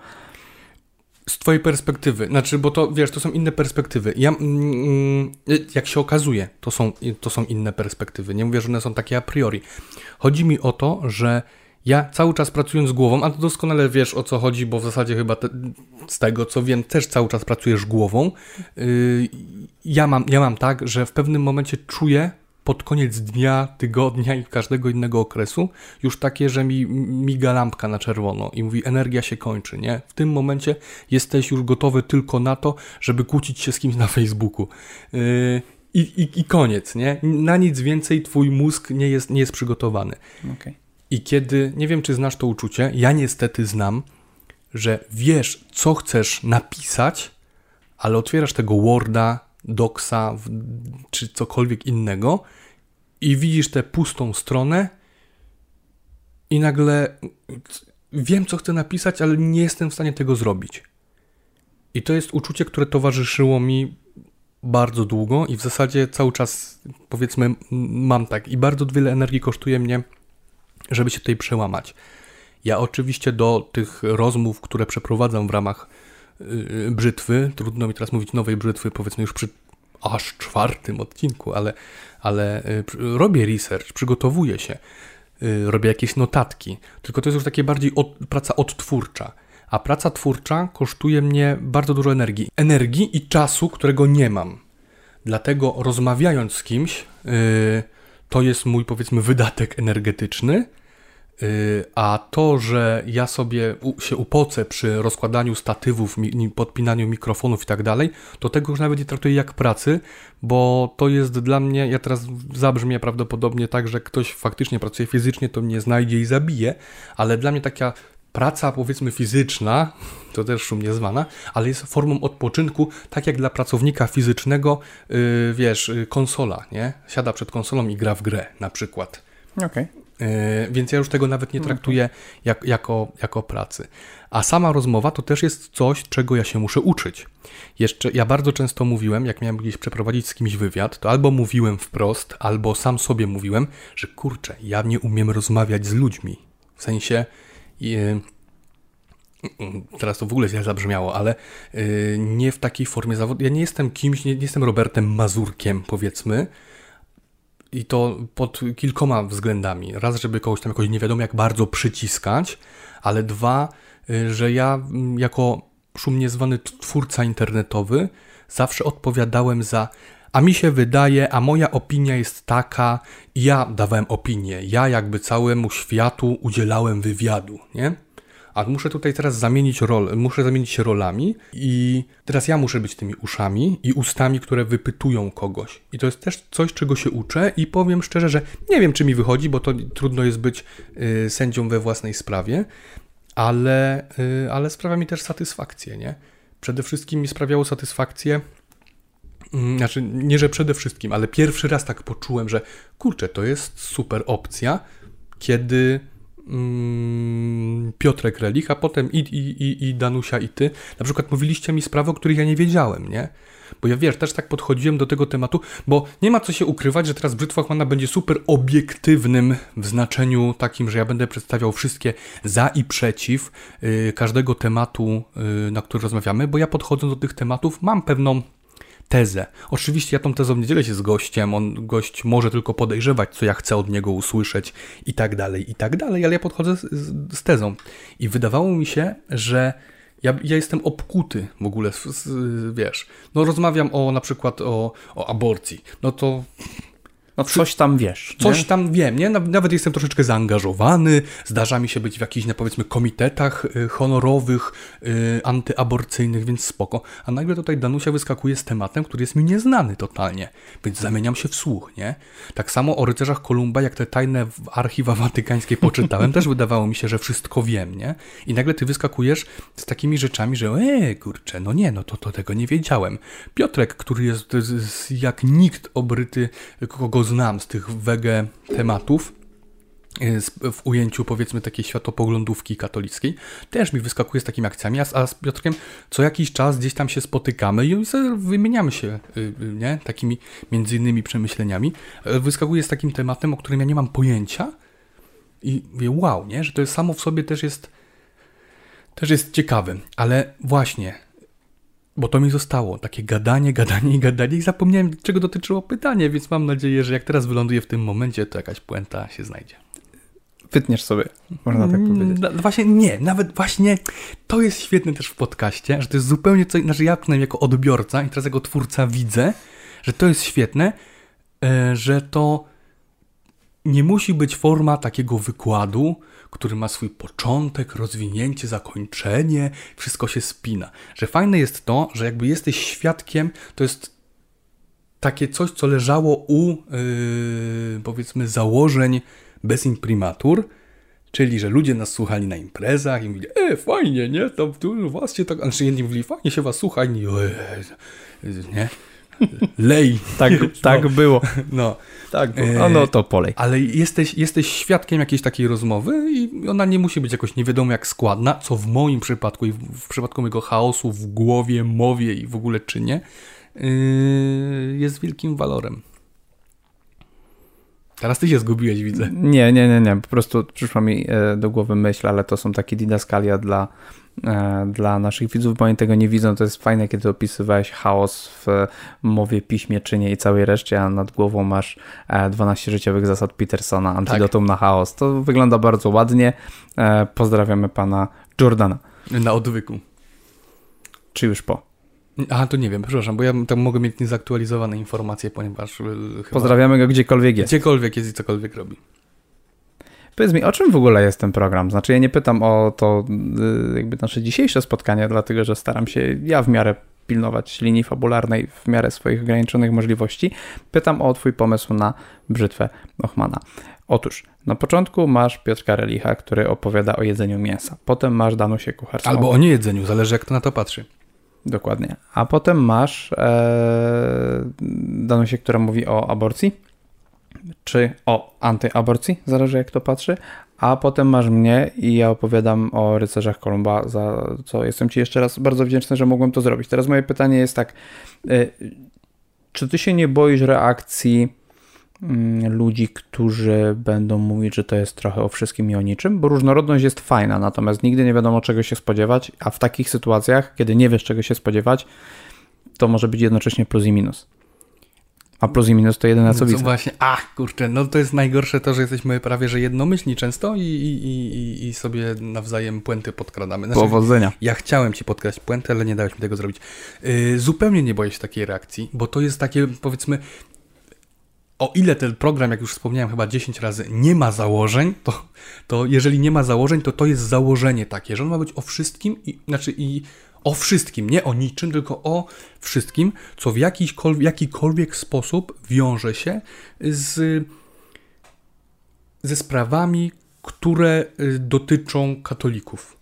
Z twojej perspektywy, znaczy, bo to wiesz, to są inne perspektywy. Ja, mm, mm, jak się okazuje, to są, to są inne perspektywy. Nie mówię, że one są takie a priori. Chodzi mi o to, że ja cały czas pracując głową, a to doskonale wiesz o co chodzi, bo w zasadzie chyba te, z tego co wiem, też cały czas pracujesz głową. Yy, ja, mam, ja mam tak, że w pewnym momencie czuję, pod koniec dnia, tygodnia i każdego innego okresu już takie, że mi miga lampka na czerwono i mówi energia się kończy, nie? W tym momencie jesteś już gotowy tylko na to, żeby kłócić się z kimś na Facebooku. Yy, i, i, I koniec, nie? Na nic więcej twój mózg nie jest, nie jest przygotowany. Okay. I kiedy, nie wiem czy znasz to uczucie, ja niestety znam, że wiesz co chcesz napisać, ale otwierasz tego Worda, Doxa czy cokolwiek innego i widzisz tę pustą stronę i nagle wiem, co chcę napisać, ale nie jestem w stanie tego zrobić. I to jest uczucie, które towarzyszyło mi bardzo długo i w zasadzie cały czas, powiedzmy, mam tak. I bardzo wiele energii kosztuje mnie, żeby się tutaj przełamać. Ja oczywiście do tych rozmów, które przeprowadzam w ramach yy, brzytwy, trudno mi teraz mówić nowej brzytwy, powiedzmy już przy aż czwartym odcinku, ale, ale y, robię research, przygotowuję się, y, robię jakieś notatki, tylko to jest już takie bardziej od, praca odtwórcza. A praca twórcza kosztuje mnie bardzo dużo energii. Energii i czasu, którego nie mam. Dlatego rozmawiając z kimś, yy, to jest mój powiedzmy wydatek energetyczny, a to, że ja sobie się upocę przy rozkładaniu statywów, podpinaniu mikrofonów i tak dalej, to tego już nawet nie traktuję jak pracy, bo to jest dla mnie, ja teraz zabrzmię prawdopodobnie tak, że ktoś faktycznie pracuje fizycznie, to mnie znajdzie i zabije, ale dla mnie taka praca powiedzmy fizyczna, to też szumnie zwana, ale jest formą odpoczynku, tak jak dla pracownika fizycznego, yy, wiesz, konsola, nie? Siada przed konsolą i gra w grę na przykład. Okay. Więc ja już tego nawet nie traktuję jak, jako, jako pracy. A sama rozmowa to też jest coś, czego ja się muszę uczyć. Jeszcze ja bardzo często mówiłem, jak miałem gdzieś przeprowadzić z kimś wywiad, to albo mówiłem wprost, albo sam sobie mówiłem, że kurczę, ja nie umiem rozmawiać z ludźmi. W sensie. Yy, teraz to w ogóle źle zabrzmiało, ale yy, nie w takiej formie zawodu. Ja nie jestem kimś, nie, nie jestem Robertem Mazurkiem, powiedzmy, i to pod kilkoma względami. Raz, żeby kogoś tam jakoś nie wiadomo jak bardzo przyciskać, ale dwa, y, że ja mm, jako szumnie zwany twórca internetowy zawsze odpowiadałem za a mi się wydaje, a moja opinia jest taka, ja dawałem opinię, ja jakby całemu światu udzielałem wywiadu, nie? A muszę tutaj teraz zamienić rol, muszę zamienić się rolami i teraz ja muszę być tymi uszami i ustami, które wypytują kogoś. I to jest też coś, czego się uczę i powiem szczerze, że nie wiem, czy mi wychodzi, bo to trudno jest być y, sędzią we własnej sprawie, ale, y, ale sprawia mi też satysfakcję, nie? Przede wszystkim mi sprawiało satysfakcję mm, znaczy, nie że przede wszystkim, ale pierwszy raz tak poczułem, że kurczę, to jest super opcja, kiedy Piotrek Relich, a potem i, i, i, i Danusia i ty, na przykład mówiliście mi sprawy, o których ja nie wiedziałem, nie? Bo ja wiesz, też tak podchodziłem do tego tematu, bo nie ma co się ukrywać, że teraz Brzytwa Hochmana będzie super obiektywnym w znaczeniu takim, że ja będę przedstawiał wszystkie za i przeciw y, każdego tematu, y, na który rozmawiamy, bo ja podchodząc do tych tematów mam pewną tezę. Oczywiście ja tą tezą nie dzielę się z gościem, on gość może tylko podejrzewać, co ja chcę od niego usłyszeć i tak dalej, i tak dalej, ale ja podchodzę z, z, tezą. I wydawało mi się, że ja, ja jestem obkuty w ogóle, wiesz, no rozmawiam o na przykład o, o aborcji, no to no coś tam wiesz. Coś nie? tam wiem, nie? Nawet jestem troszeczkę zaangażowany, zdarza mi się być w jakichś, no powiedzmy, komitetach y, honorowych, y, antyaborcyjnych, więc spoko. A nagle tutaj Danusia wyskakuje z tematem, który jest mi nieznany totalnie, więc zamieniam się w słuch, nie? Tak samo o rycerzach Kolumba, jak te tajne archiwa watykańskie poczytałem, też wydawało mi się, że wszystko wiem, nie? I nagle ty wyskakujesz z takimi rzeczami, że e, kurczę, no nie, no to, to tego nie wiedziałem. Piotrek, który jest jak nikt obryty, kogo znam z tych wege tematów, y, w ujęciu powiedzmy takiej światopoglądówki katolickiej, też mi wyskakuje z takimi akcjami, a z Piotrkiem co jakiś czas gdzieś tam się spotykamy i wymieniamy się y, y, nie? takimi między innymi przemyśleniami. Wyskakuje z takim tematem, o którym ja nie mam pojęcia i mówię, wow, nie? że to jest samo w sobie też jest też jest ciekawe, ale właśnie bo to mi zostało. Takie gadanie, gadanie i gadanie i zapomniałem, czego dotyczyło pytanie, więc mam nadzieję, że jak teraz wyląduję w tym momencie, to jakaś puenta się znajdzie. Wytniesz sobie, można tak mm, powiedzieć. No, właśnie nie, nawet właśnie to jest świetne też w podcaście, że to jest zupełnie coś, znaczy ja przynajmniej jako odbiorca i teraz jako twórca widzę, że to jest świetne, e, że to nie musi być forma takiego wykładu, który ma swój początek, rozwinięcie, zakończenie, wszystko się spina. Że fajne jest to, że jakby jesteś świadkiem, to jest takie coś, co leżało u yy, powiedzmy założeń bez imprimatur, czyli że ludzie nas słuchali na imprezach i mówili, e, fajnie, nie, tam tu się tak, znaczy jedni mówili, fajnie się was słucha, inni, nie, lej. Tak, tak no, było. No. Tak było. E, no to polej. Ale jesteś, jesteś świadkiem jakiejś takiej rozmowy i ona nie musi być jakoś nie wiadomo jak składna, co w moim przypadku i w przypadku mojego chaosu w głowie, mowie i w ogóle czynie yy, jest wielkim walorem. Teraz ty się zgubiłeś, widzę. Nie, nie, nie, nie. Po prostu przyszła mi e, do głowy myśl, ale to są takie didaskalia dla dla naszych widzów, bo oni tego nie widzą. To jest fajne, kiedy opisywałeś chaos w mowie, piśmie, czynie i całej reszcie, a nad głową masz 12 e, życiowych zasad Petersona, antidotum tak. na chaos. To wygląda bardzo ładnie. E, pozdrawiamy pana Jordana. Na odwyku. Czy już po? Aha, to nie wiem, przepraszam, bo ja tam mogę mieć niezaktualizowane informacje, ponieważ. Pozdrawiamy go gdziekolwiek jest. Gdziekolwiek jest i cokolwiek robi. Powiedz mi, o czym w ogóle jest ten program? Znaczy, ja nie pytam o to y, jakby nasze dzisiejsze spotkanie, dlatego że staram się ja w miarę pilnować linii fabularnej w miarę swoich ograniczonych możliwości. Pytam o twój pomysł na brzytwę Ochmana. Otóż, na początku masz Piotrka Relicha, który opowiada o jedzeniu mięsa. Potem masz Danusię Kucharską. Albo o niejedzeniu, zależy jak to na to patrzy. Dokładnie. A potem masz e, Danusię, która mówi o aborcji czy o antyaborcji, zależy jak to patrzy, a potem masz mnie i ja opowiadam o rycerzach Kolumba, za co jestem Ci jeszcze raz bardzo wdzięczny, że mogłem to zrobić. Teraz moje pytanie jest tak, y, czy Ty się nie boisz reakcji mm, ludzi, którzy będą mówić, że to jest trochę o wszystkim i o niczym, bo różnorodność jest fajna, natomiast nigdy nie wiadomo czego się spodziewać, a w takich sytuacjach, kiedy nie wiesz czego się spodziewać, to może być jednocześnie plus i minus. A plus i minus to jedyne, co no widzę. właśnie, ach, kurczę, no to jest najgorsze to, że jesteśmy prawie, że jednomyślni często i, i, i, i sobie nawzajem puenty podkradamy. Znaczy, Powodzenia. Ja chciałem ci podkraść puentę, ale nie dałeś mi tego zrobić. Yy, zupełnie nie boję się takiej reakcji, bo to jest takie, powiedzmy, o ile ten program, jak już wspomniałem chyba 10 razy, nie ma założeń, to, to jeżeli nie ma założeń, to to jest założenie takie, że on ma być o wszystkim, i, znaczy i o wszystkim, nie o niczym, tylko o wszystkim, co w jakikolwiek, jakikolwiek sposób wiąże się z, ze sprawami, które y, dotyczą katolików.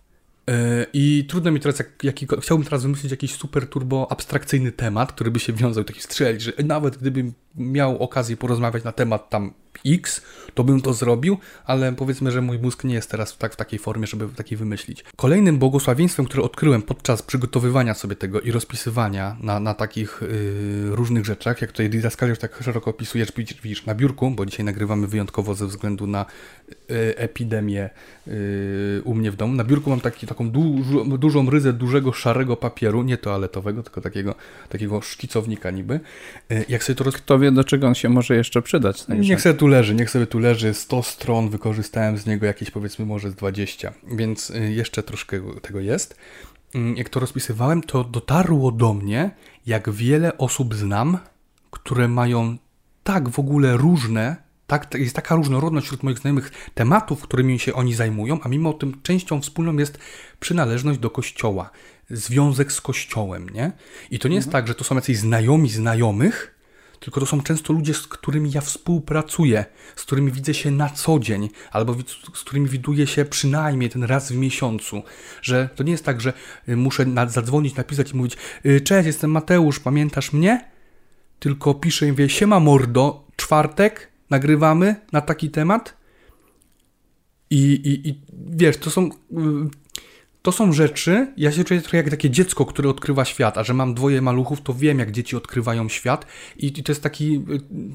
E, I trudno mi teraz, jak, jak, chciałbym teraz wymyślić jakiś super turbo abstrakcyjny temat, który by się wiązał, taki strzelić, że nawet gdybym miał okazję porozmawiać na temat tam X, to bym to zrobił, ale powiedzmy, że mój mózg nie jest teraz tak, w takiej formie, żeby takiej wymyślić. Kolejnym błogosławieństwem, które odkryłem podczas przygotowywania sobie tego i rozpisywania na, na takich yy, różnych rzeczach, jak tutaj Didaskaliusz tak szeroko opisujesz, widzisz, na biurku, bo dzisiaj nagrywamy wyjątkowo ze względu na yy, epidemię yy, u mnie w domu. Na biurku mam taki, taką du dużą ryzę dużego szarego papieru, nie toaletowego, tylko takiego, takiego szkicownika niby. Yy, jak sobie to roz... do czego on się może jeszcze przydać. Także. Niech sobie tu leży, niech sobie tu leży 100 stron, wykorzystałem z niego jakieś powiedzmy może z 20, więc y, jeszcze troszkę tego jest. Mm, jak to rozpisywałem, to dotarło do mnie, jak wiele osób znam, które mają tak w ogóle różne, tak, jest taka różnorodność wśród moich znajomych tematów, którymi się oni zajmują, a mimo tym częścią wspólną jest przynależność do kościoła, związek z kościołem, nie? I to nie jest mhm. tak, że to są jacyś znajomi znajomych, tylko to są często ludzie, z którymi ja współpracuję, z którymi widzę się na co dzień, albo z którymi widuję się przynajmniej ten raz w miesiącu. Że to nie jest tak, że y, muszę zadzwonić, napisać i mówić: y, Cześć, jestem Mateusz, pamiętasz mnie? Tylko piszę im, wie, siema mordo, czwartek, nagrywamy na taki temat. I, i, i wiesz, to są y, to są rzeczy, ja się czuję trochę jak takie dziecko, które odkrywa świat, a że mam dwoje maluchów, to wiem, jak dzieci odkrywają świat i, i to jest taki,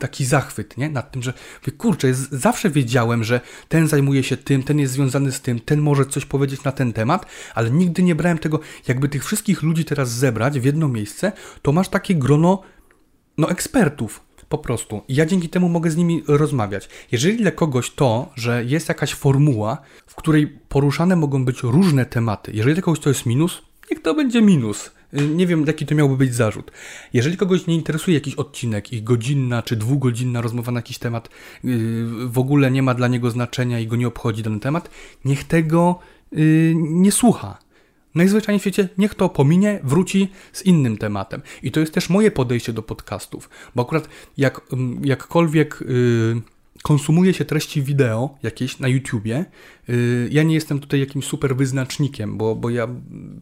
taki zachwyt, nie? Nad tym, że kurczę, zawsze wiedziałem, że ten zajmuje się tym, ten jest związany z tym, ten może coś powiedzieć na ten temat, ale nigdy nie brałem tego, jakby tych wszystkich ludzi teraz zebrać w jedno miejsce, to masz takie grono, no, ekspertów, po prostu. Ja dzięki temu mogę z nimi rozmawiać. Jeżeli dla kogoś to, że jest jakaś formuła, w której poruszane mogą być różne tematy, jeżeli dla kogoś to jest minus, niech to będzie minus. Y, nie wiem, jaki to miałby być zarzut. Jeżeli kogoś nie interesuje jakiś odcinek i godzinna czy dwugodzinna rozmowa na jakiś temat yy, w ogóle nie ma dla niego znaczenia i go nie obchodzi dany temat, niech tego yy, nie słucha najzwyczajniej w świecie niech to pominie, wróci z innym tematem. I to jest też moje podejście do podcastów, bo akurat jak, mm, jakkolwiek yy, konsumuje się treści wideo jakieś na YouTubie, yy, ja nie jestem tutaj jakimś super wyznacznikiem, bo, bo ja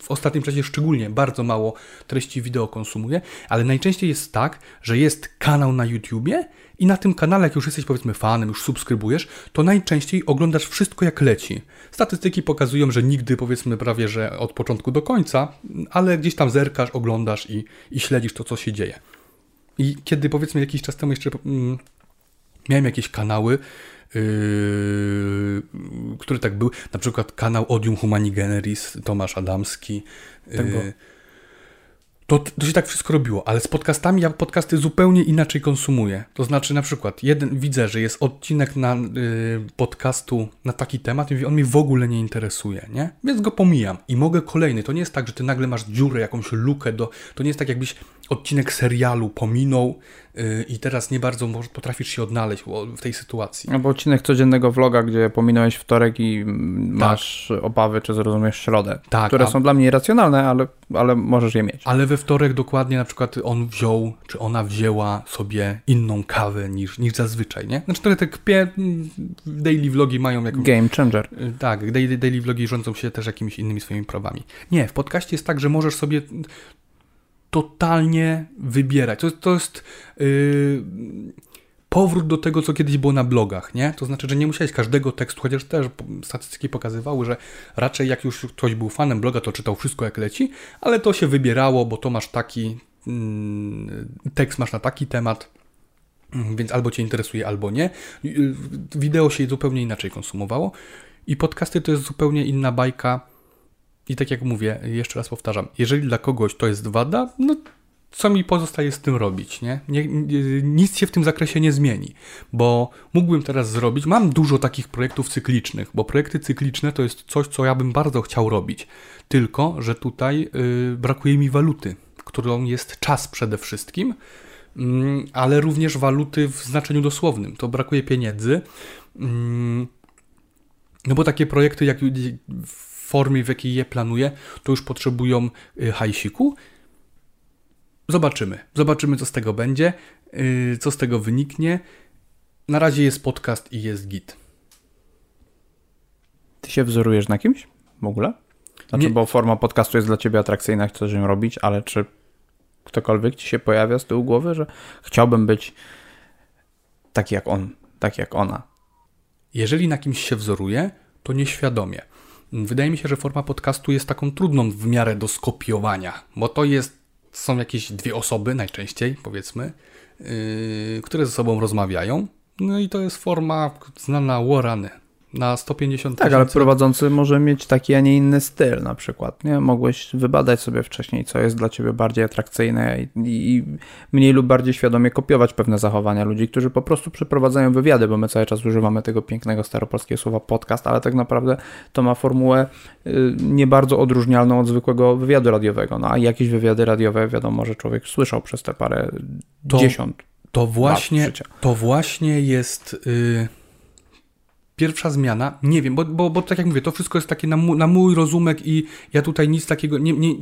w ostatnim czasie szczególnie bardzo mało treści wideo konsumuję, ale najczęściej jest tak, że jest kanał na YouTubie i na tym kanale, jak już jesteś powiedzmy fanem, już subskrybujesz, to najczęściej oglądasz wszystko jak leci. Statystyki pokazują, że nigdy powiedzmy prawie, że od początku do końca, ale gdzieś tam zerkasz, oglądasz i, i śledzisz to, co się dzieje. I kiedy powiedzmy jakiś czas temu jeszcze mm, miałem jakieś kanały, Yy, który tak był, na przykład kanał Odium Humani Generis, Tomasz Adamski. Tak yy, to, to się tak wszystko robiło, ale z podcastami ja podcasty zupełnie inaczej konsumuję. To znaczy na przykład jeden widzę, że jest odcinek na y, podcastu na taki temat i on mnie w ogóle nie interesuje, nie? Więc go pomijam i mogę kolejny. To nie jest tak, że ty nagle masz dziurę, jakąś lukę do... To nie jest tak, jakbyś odcinek serialu pominął yy, i teraz nie bardzo potrafisz się odnaleźć w tej sytuacji. Albo odcinek codziennego vloga, gdzie pominąłeś wtorek i masz tak. obawy, czy zrozumiesz środę. Tak, które a... są dla mnie irracjonalne, ale, ale możesz je mieć. Ale we wtorek dokładnie na przykład on wziął, czy ona wzięła sobie inną kawę niż, niż zazwyczaj, nie? Znaczy trochę te kpie, daily vlogi mają jakąś... Game changer. Y, tak, daily, daily vlogi rządzą się też jakimiś innymi swoimi prawami. Nie, w podcaście jest tak, że możesz sobie totalnie wybierać. To, to jest... Yy powrót do tego, co kiedyś było na blogach, nie? To znaczy, że nie musiałeś każdego tekstu, chociaż też statystyki pokazywały, że raczej jak już ktoś był fanem bloga, to czytał wszystko jak leci, ale to się wybierało, bo to masz taki mm, tekst, masz na taki temat, mm, więc albo cię interesuje, albo nie. Y, wideo się zupełnie inaczej konsumowało i podcasty to jest zupełnie inna bajka. I tak jak mówię, jeszcze raz powtarzam, jeżeli dla kogoś to jest wada, no co mi pozostaje z tym robić, nie? nie? Nic się w tym zakresie nie zmieni, bo mógłbym teraz zrobić, mam dużo takich projektów cyklicznych, bo projekty cykliczne to jest coś, co ja bym bardzo chciał robić, tylko, że tutaj yy, brakuje mi waluty, którą jest czas przede wszystkim, yy, ale również waluty w znaczeniu dosłownym, to brakuje pieniędzy, yy, no bo takie projekty, jak formie, w jakiej je planuję, to już potrzebują y, hajsiku, Zobaczymy. Zobaczymy, co z tego będzie, yy, co z tego wyniknie. Na razie jest podcast i jest git. Ty się wzorujesz na kimś w ogóle? Znaczy, Nie. bo forma podcastu jest dla ciebie atrakcyjna, chcesz ją robić, ale czy ktokolwiek ci się pojawia z tyłu głowy, że chciałbym być taki jak on, taki jak ona? Jeżeli na kimś się wzoruję, to nieświadomie. Wydaje mi się, że forma podcastu jest taką trudną w miarę do skopiowania, bo to jest są jakieś dwie osoby, najczęściej powiedzmy, yy, które ze sobą rozmawiają. No i to jest forma znana Warany na 150 Tak, ale prowadzący może mieć taki, a nie inny styl na przykład, nie? Mogłeś wybadać sobie wcześniej, co jest dla ciebie bardziej atrakcyjne i, i, mniej lub bardziej świadomie kopiować pewne zachowania ludzi, którzy po prostu przeprowadzają wywiady, bo my cały czas używamy tego pięknego staropolskiego słowa podcast, ale tak naprawdę to ma formułę y, nie bardzo odróżnialną od zwykłego wywiadu radiowego. No a jakieś wywiady radiowe, wiadomo, że człowiek słyszał przez te parę to, dziesiąt to właśnie, to właśnie jest... Yy pierwsza zmiana, nie wiem, bo, bo, bo tak jak mówię, to wszystko jest takie na, mój, na mój rozumek i ja tutaj nic takiego, nie, nie,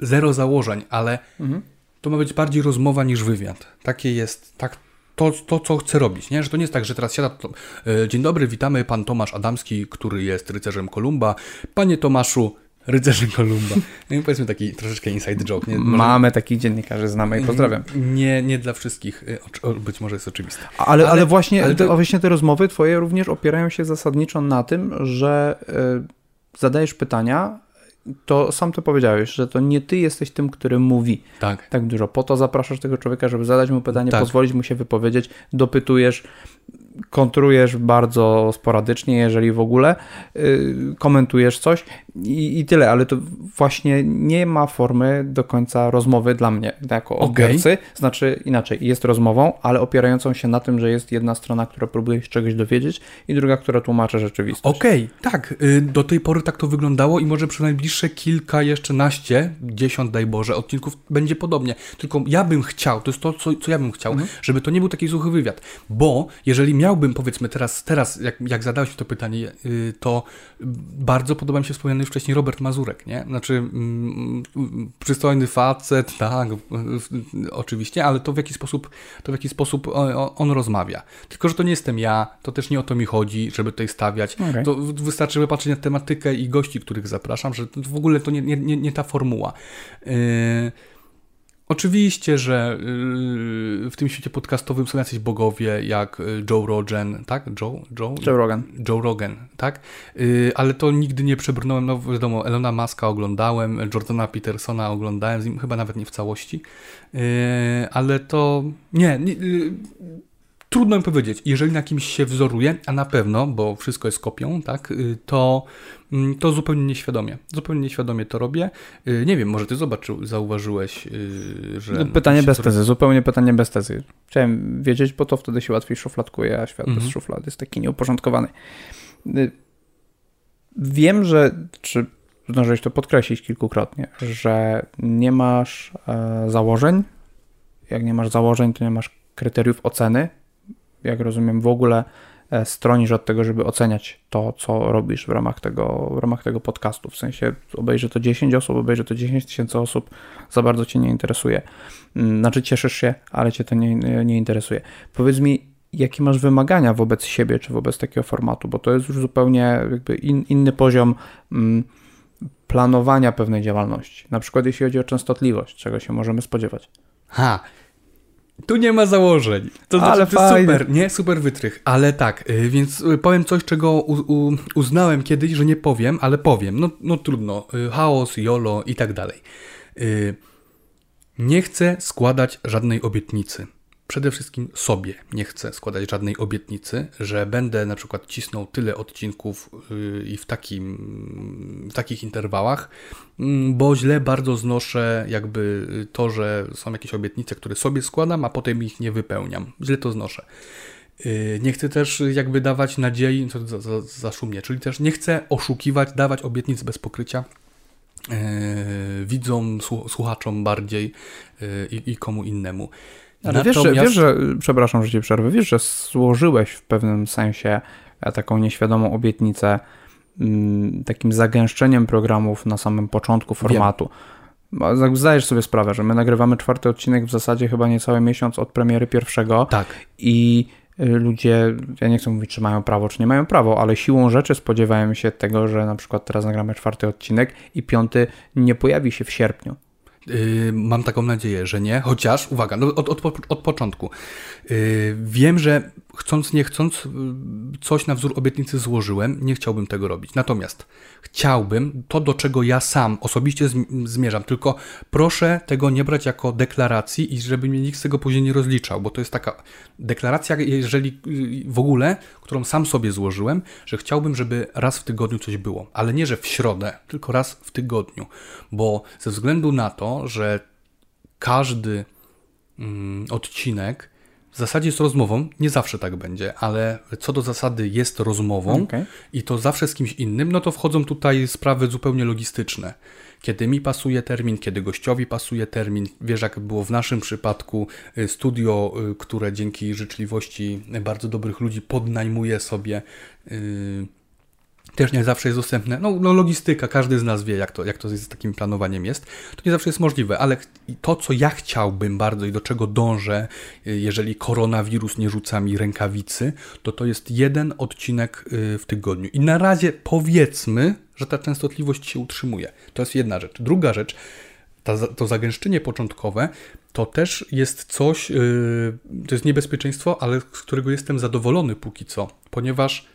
zero założeń, ale mhm. to ma być bardziej rozmowa niż wywiad. Takie jest, tak, to, to, co chcę robić, nie? Że to nie jest tak, że teraz siada. To, e, dzień dobry, witamy pan Tomasz Adamski, który jest rycerzem Kolumba. Panie Tomaszu, Rycerzy Kolumba. No powiedzmy taki troszeczkę inside joke. Nie? Może... Mamy takich dziennikarzy, znamy i pozdrawiam. Nie, nie dla wszystkich. Y, być może jest oczywiste. Ale, ale, ale właśnie, ale to... właśnie te rozmowy twoje również opierają się zasadniczo na tym, że y, zadajesz pytania, to sam to powiedziałeś, że to nie ty jesteś tym, który mówi tak, tak dużo. Po to zapraszasz tego człowieka, żeby zadać mu pytanie, tak. pozwolić mu się wypowiedzieć, dopytujesz, kontrujesz bardzo sporadycznie, jeżeli w ogóle, yy, komentujesz coś i, i, tyle, ale to właśnie nie ma formy do końca rozmowy dla mnie, jako odbiorcy, okay. znaczy inaczej, jest rozmową, ale opierającą się na tym, że jest jedna strona, która próbuje się czegoś dowiedzieć i druga, która tłumaczy rzeczywistość. Okej, okay, tak, yy, do tej pory tak to wyglądało i może przy najbliższe kilka, jeszcze naście, dziesiąt daj Boże, odcinków będzie podobnie, tylko ja bym chciał, to jest to, co, co ja bym chciał, mhm. żeby to nie był taki suchy wywiad, bo jeżeli miałbym, powiedzmy teraz, teraz jak, jak zadałeś mi to pytanie, y, to bardzo podoba mi się wspomniany już wcześniej Robert Mazurek, nie? Znaczy mm, przystojny facet, tak, oczywiście, ale to w jaki sposób, to w jaki sposób on rozmawia. Tylko, że to nie jestem ja, to też nie o to mi chodzi, żeby tutaj stawiać. Okay. To wystarczy wypatrzeć na tematykę i gości, których zapraszam, że w ogóle to nie, nie, nie ta formuła. Yy, Oczywiście, że yy, w tym świecie podcastowym są jacyś bogowie jak y, Joe Rogan, tak? Joe, Joe? Joe Rogan. Joe Rogan, tak? Yy, ale to nigdy nie przebrnąłem, no wiadomo, Elona Muska oglądałem, Jordana Petersona oglądałem, z nim chyba nawet nie w całości, yy, ale to nie, nie trudno mi powiedzieć. Jeżeli na kimś się wzoruje, a na pewno, bo wszystko jest kopią, tak, to, to zupełnie nieświadomie. Zupełnie nieświadomie to robię. Y, nie wiem, może ty zobaczył, zauważyłeś, y, że... No, pytanie bez tezy, zupełnie pytanie bez tezy. Chciałem wiedzieć, bo to wtedy się łatwiej szufladkuje, a świat mhm. bez szuflad jest taki nieuporządkowany. Wiem, że, czy zdążyłeś to podkreślić kilkukrotnie, że nie masz e, założeń. Jak nie masz założeń, to nie masz kryteriów oceny, jak rozumiem, w ogóle stronisz od tego, żeby oceniać to, co robisz w ramach tego, w ramach tego podcastu. W sensie obejrzy to 10 osób, obejrzy to 10 tysięcy osób, za bardzo Cię nie interesuje. Mm, znaczy cieszysz się, ale Cię to nie, nie interesuje. Powiedz mi, jakie masz wymagania wobec siebie, czy wobec takiego formatu, bo to jest już zupełnie jakby in, inny poziom mm, planowania pewnej działalności. Na przykład jeśli chodzi o częstotliwość, czego się możemy spodziewać. Ha, Tu nie ma założeń. To Ale znaczy, to fajnie. super, nie? Super wytrych. Ale tak, y, więc y, powiem coś, czego u, u, uznałem kiedyś, że nie powiem, ale powiem. No, no trudno. Y, Chaos, YOLO i tak dalej. Nie chcę składać żadnej obietnicy. Przede wszystkim sobie nie chcę składać żadnej obietnicy, że będę na przykład cisnął tyle odcinków y, i w, takim, w takich interwałach, mm, bo źle bardzo znoszę jakby to, że są jakieś obietnice, które sobie składam, a potem ich nie wypełniam. Źle to znoszę. Y, Nie chcę też jakby dawać nadziei, to za, za, za szumnie, czyli też nie chcę oszukiwać, dawać obietnic bez pokrycia yy, widzom, słu- słuchaczom bardziej yy, i komu innemu. Ale wiesz, że, wiesz, że, przepraszam, że ci przerwę, wiesz, że złożyłeś w pewnym sensie e, taką nieświadomą obietnicę mm, takim zagęszczeniem programów na samym początku formatu. Tak Zdajesz sobie sprawę, że my nagrywamy czwarty odcinek w zasadzie chyba niecały miesiąc od premiery pierwszego Tak, i y, ludzie, ja nie chcę mówić, czy mają prawo, czy nie mają prawo, ale siłą rzeczy spodziewają się tego, że na przykład teraz nagramy czwarty odcinek i piąty nie pojawi się w sierpniu. Yy, mam taką nadzieję, że nie, chociaż, uwaga, no od, od, od początku. Yy, wiem, że chcąc, nie chcąc, yy, coś na wzór obietnicy złożyłem, nie chciałbym tego robić. Natomiast chciałbym to, do czego ja sam osobiście zm- zmierzam, tylko proszę tego nie brać jako deklaracji i żeby mnie nikt z tego później nie rozliczał, bo to jest taka deklaracja, jeżeli yy, w ogóle, którą sam sobie złożyłem, że chciałbym, żeby raz w tygodniu coś było, ale nie, że w środę, tylko raz w tygodniu, bo ze względu na to, że każdy mm, odcinek w zasadzie jest rozmową, nie zawsze tak będzie, ale co do zasady jest rozmową Okej. i to zawsze z kimś innym, no to wchodzą tutaj sprawy zupełnie logistyczne. Kiedy mi pasuje termin, kiedy gościowi pasuje termin. Wiesz, jak było w naszym przypadku y, studio, y, które dzięki życzliwości bardzo dobrych ludzi podnajmuje sobie. y, też nie zawsze jest dostępne. No, no logistyka, każdy z nas wie, jak to, jak to z takim planowaniem jest. To nie zawsze jest możliwe, ale to, co ja chciałbym bardzo i do czego dążę, y, jeżeli koronawirus nie rzuca mi rękawicy, to to jest jeden odcinek y, w tygodniu. I na razie powiedzmy, że ta częstotliwość się utrzymuje. To jest jedna rzecz. Druga rzecz, ta, to zagęszczenie początkowe to też jest coś, yy, to jest niebezpieczeństwo, ale z którego jestem zadowolony póki co, ponieważ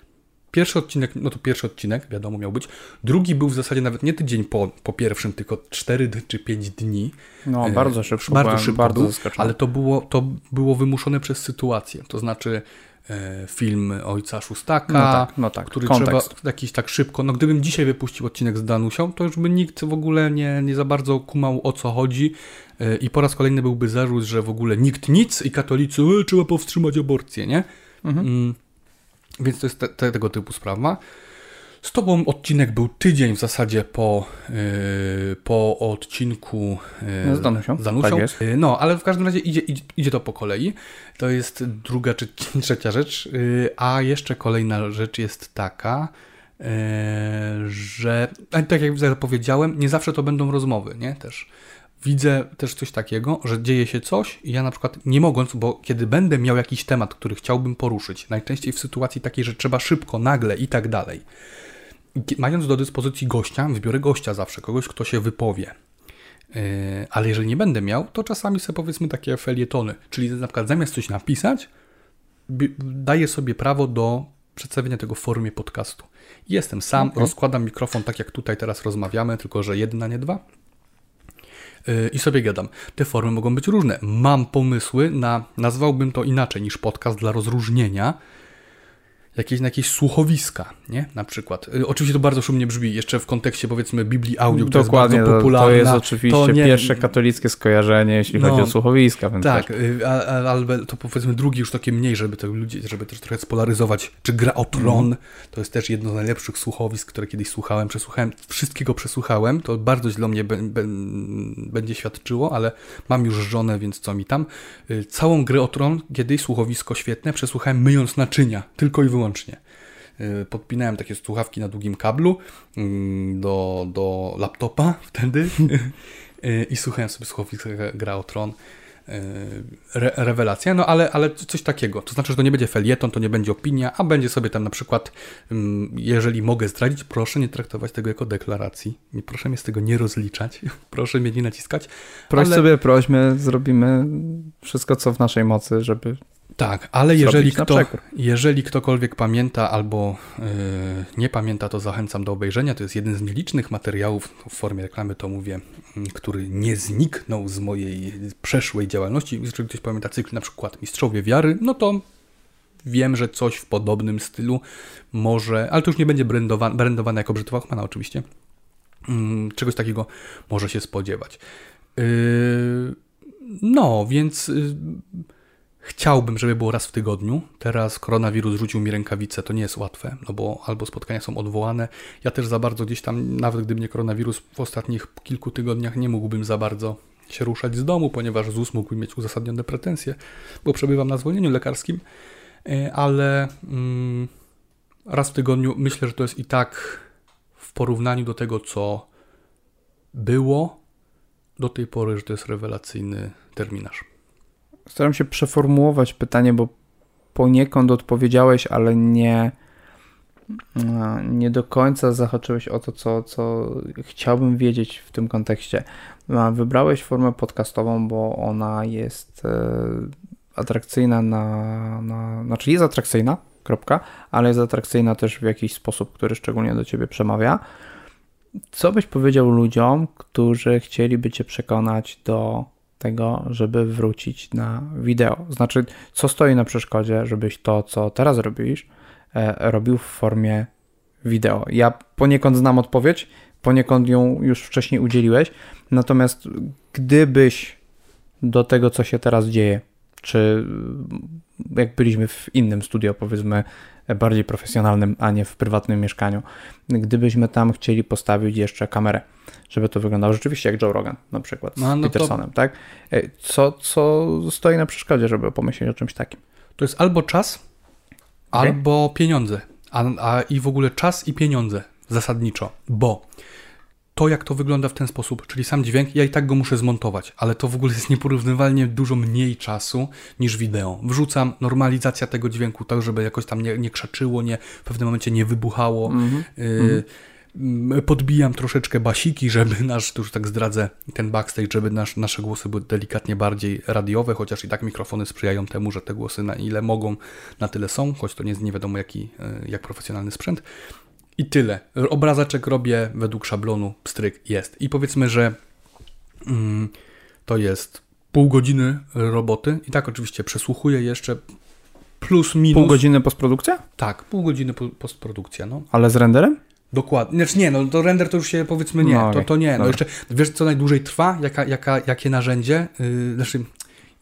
pierwszy odcinek, no to pierwszy odcinek, wiadomo, miał być. Drugi był w zasadzie nawet nie tydzień po, po pierwszym, tylko 4 d- czy 5 dni. No, E, bardzo szybko, bardzo byłem szybko bardzo był, ale to było, to było wymuszone przez sytuację. To znaczy e, film Ojca Szóstaka, No tak, no tak, który kontekst. trzeba jakiś tak szybko. No gdybym dzisiaj wypuścił odcinek z Danusią, to już by nikt w ogóle nie, nie za bardzo kumał o co chodzi e, i po raz kolejny byłby zarzut, że w ogóle nikt nic i katolicy trzeba powstrzymać aborcję, nie? Mhm. Więc to jest te, te, tego typu sprawa. Z tobą odcinek był tydzień w zasadzie po, yy, po odcinku yy, Z Danusią, z Danusią. tak jest. Yy, No, ale w każdym razie idzie, idzie, idzie to po kolei. To jest druga czy (laughs) trzecia rzecz. Yy, a jeszcze kolejna rzecz jest taka, yy, że tak jak zapowiedziałem, nie zawsze to będą rozmowy, nie? Też widzę też coś takiego, że dzieje się coś i ja na przykład nie mogąc, bo kiedy będę miał jakiś temat, który chciałbym poruszyć, najczęściej w sytuacji takiej, że trzeba szybko, nagle i tak dalej, mając do dyspozycji gościa, wybiorę gościa zawsze, kogoś, kto się wypowie. Yy, ale jeżeli nie będę miał, to czasami sobie powiedzmy takie felietony, czyli na przykład zamiast coś napisać, daję sobie prawo do przedstawienia tego w formie podcastu. Jestem sam, Okej. rozkładam mikrofon tak jak tutaj teraz rozmawiamy, tylko że jedna, nie dwa. Yy, I sobie gadam. Te formy mogą być różne. Mam pomysły na, nazwałbym to inaczej niż podcast dla rozróżnienia, jakieś, na jakieś słuchowiska, nie? Na przykład. Y, oczywiście to bardzo szumnie brzmi, jeszcze w kontekście powiedzmy Biblii Audio, która Dokładnie, jest bardzo popularna. to jest oczywiście to nie- pierwsze katolickie skojarzenie, jeśli No. chodzi o słuchowiska. Więc Tak, y, ale to powiedzmy drugi już takie mniej, żeby to ludzie, żeby też trochę spolaryzować. Czy gra o tron, Mhm. to jest też jedno z najlepszych słuchowisk, które kiedyś słuchałem, przesłuchałem, wszystkiego przesłuchałem, to bardzo źle mnie be, be, będzie świadczyło, ale mam już żonę, więc co mi tam. Y, Całą grę o tron, kiedyś słuchowisko świetne, przesłuchałem myjąc naczynia, tylko i wyłącznie. Y, Podpinałem takie słuchawki na długim kablu mm, do, do laptopa wtedy (laughs) y, i słuchałem sobie słuchowiska Gra o Tron. re, rewelacja, no ale, ale coś takiego. To znaczy, że to nie będzie felieton, to nie będzie opinia, a będzie sobie tam na przykład, jeżeli mogę zdradzić, proszę nie traktować tego jako deklaracji. Proszę mnie z tego nie rozliczać, (laughs) proszę mnie nie naciskać. Proś ale... sobie, prośmy, zrobimy wszystko, co w naszej mocy, żeby tak, ale jeżeli, kto, jeżeli ktokolwiek pamięta albo yy, nie pamięta, to zachęcam do obejrzenia. To jest jeden z nielicznych materiałów, w formie reklamy to mówię, mm, który nie zniknął z mojej przeszłej działalności. Jeżeli ktoś pamięta cykl na przykład Mistrzowie Wiary, no to wiem, że coś w podobnym stylu może, ale to już nie będzie brandowane, brandowane jako Brzytwa Hochmana oczywiście. Yy, czegoś takiego może się spodziewać. Yy, no, więc y, Chciałbym, żeby było raz w tygodniu. Teraz koronawirus rzucił mi rękawice, to nie jest łatwe, no bo albo spotkania są odwołane. Ja też za bardzo gdzieś tam, nawet gdyby nie koronawirus, w ostatnich kilku tygodniach nie mógłbym za bardzo się ruszać z domu, ponieważ ZUS mógłby mieć uzasadnione pretensje, bo przebywam na zwolnieniu lekarskim, e, ale mm, raz w tygodniu myślę, że to jest i tak w porównaniu do tego, co było do tej pory, że to jest rewelacyjny terminarz. Staram się przeformułować pytanie, bo poniekąd odpowiedziałeś, ale nie, nie do końca zahaczyłeś o to, co, co chciałbym wiedzieć w tym kontekście. Wybrałeś formę podcastową, bo ona jest e, atrakcyjna na, na. Znaczy jest atrakcyjna, kropka, ale jest atrakcyjna też w jakiś sposób, który szczególnie do ciebie przemawia. Co byś powiedział ludziom, którzy chcieliby cię przekonać do tego, żeby wrócić na wideo. Znaczy, co stoi na przeszkodzie, żebyś to, co teraz robisz, e, robił w formie wideo. Ja poniekąd znam odpowiedź, poniekąd ją już wcześniej udzieliłeś, natomiast gdybyś do tego, co się teraz dzieje, czy jak byliśmy w innym studio, powiedzmy bardziej profesjonalnym, a nie w prywatnym mieszkaniu, gdybyśmy tam chcieli postawić jeszcze kamerę, żeby to wyglądało rzeczywiście jak Joe Rogan na przykład z no, no Petersonem, to... tak? E, co, co stoi na przeszkodzie, żeby pomyśleć o czymś takim? To jest albo czas, okay. albo pieniądze. A, a i w ogóle czas i pieniądze zasadniczo, bo to, jak to wygląda w ten sposób, czyli sam dźwięk, ja i tak go muszę zmontować, ale to w ogóle jest nieporównywalnie dużo mniej czasu niż wideo. Wrzucam normalizacja tego dźwięku, tak żeby jakoś tam nie, nie krzaczyło, nie, w pewnym momencie nie wybuchało. Mm -hmm. y podbijam troszeczkę basiki, (laughs) żeby nasz, tu już tak zdradzę, ten backstage, żeby nasz, nasze głosy były delikatnie bardziej radiowe, chociaż i tak mikrofony sprzyjają temu, że te głosy na ile mogą, na tyle są, choć to nie jest nie wiadomo jaki, y, jak profesjonalny sprzęt. I tyle. Obrazaczek robię według szablonu, pstryk jest. I powiedzmy, że mm, to jest pół godziny roboty. I tak oczywiście przesłuchuję jeszcze plus minus. Pół godziny postprodukcja? Tak, pół godziny po, postprodukcja, no. Ale z renderem? Dokładnie. Znaczy nie, no to render to już się powiedzmy nie, no, to, to nie. No jeszcze, wiesz co najdłużej trwa? Jaka, jaka, jakie narzędzie? Yy, znaczy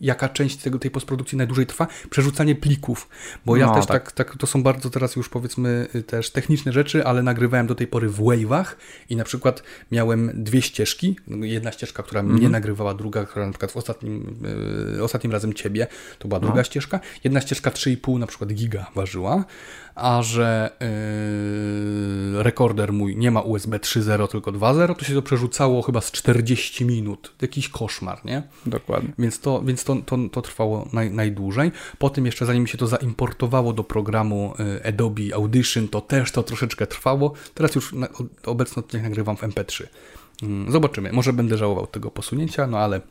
jaka część tego, tej postprodukcji najdłużej trwa, przerzucanie plików, bo ja no, też tak. tak. Tak, to są bardzo teraz już powiedzmy y, też techniczne rzeczy, ale nagrywałem do tej pory w wave'ach i na przykład miałem dwie ścieżki, jedna ścieżka, która mm -hmm. mnie nagrywała, druga, która na przykład w ostatnim, yy, ostatnim razem ciebie, to była no. druga ścieżka, jedna ścieżka 3,5 na przykład giga ważyła, a że yy, rekorder mój nie ma USB 3.0, tylko 2.0, to się to przerzucało chyba z 40 minut. Jakiś koszmar, nie? Dokładnie. Więc to, więc to, to, to trwało naj, najdłużej. Potem jeszcze zanim się to zaimportowało do programu yy, Adobe Audition, to też to troszeczkę trwało. Teraz już na, obecnie nagrywam w MP3. Yy, zobaczymy. Może będę żałował tego posunięcia, no ale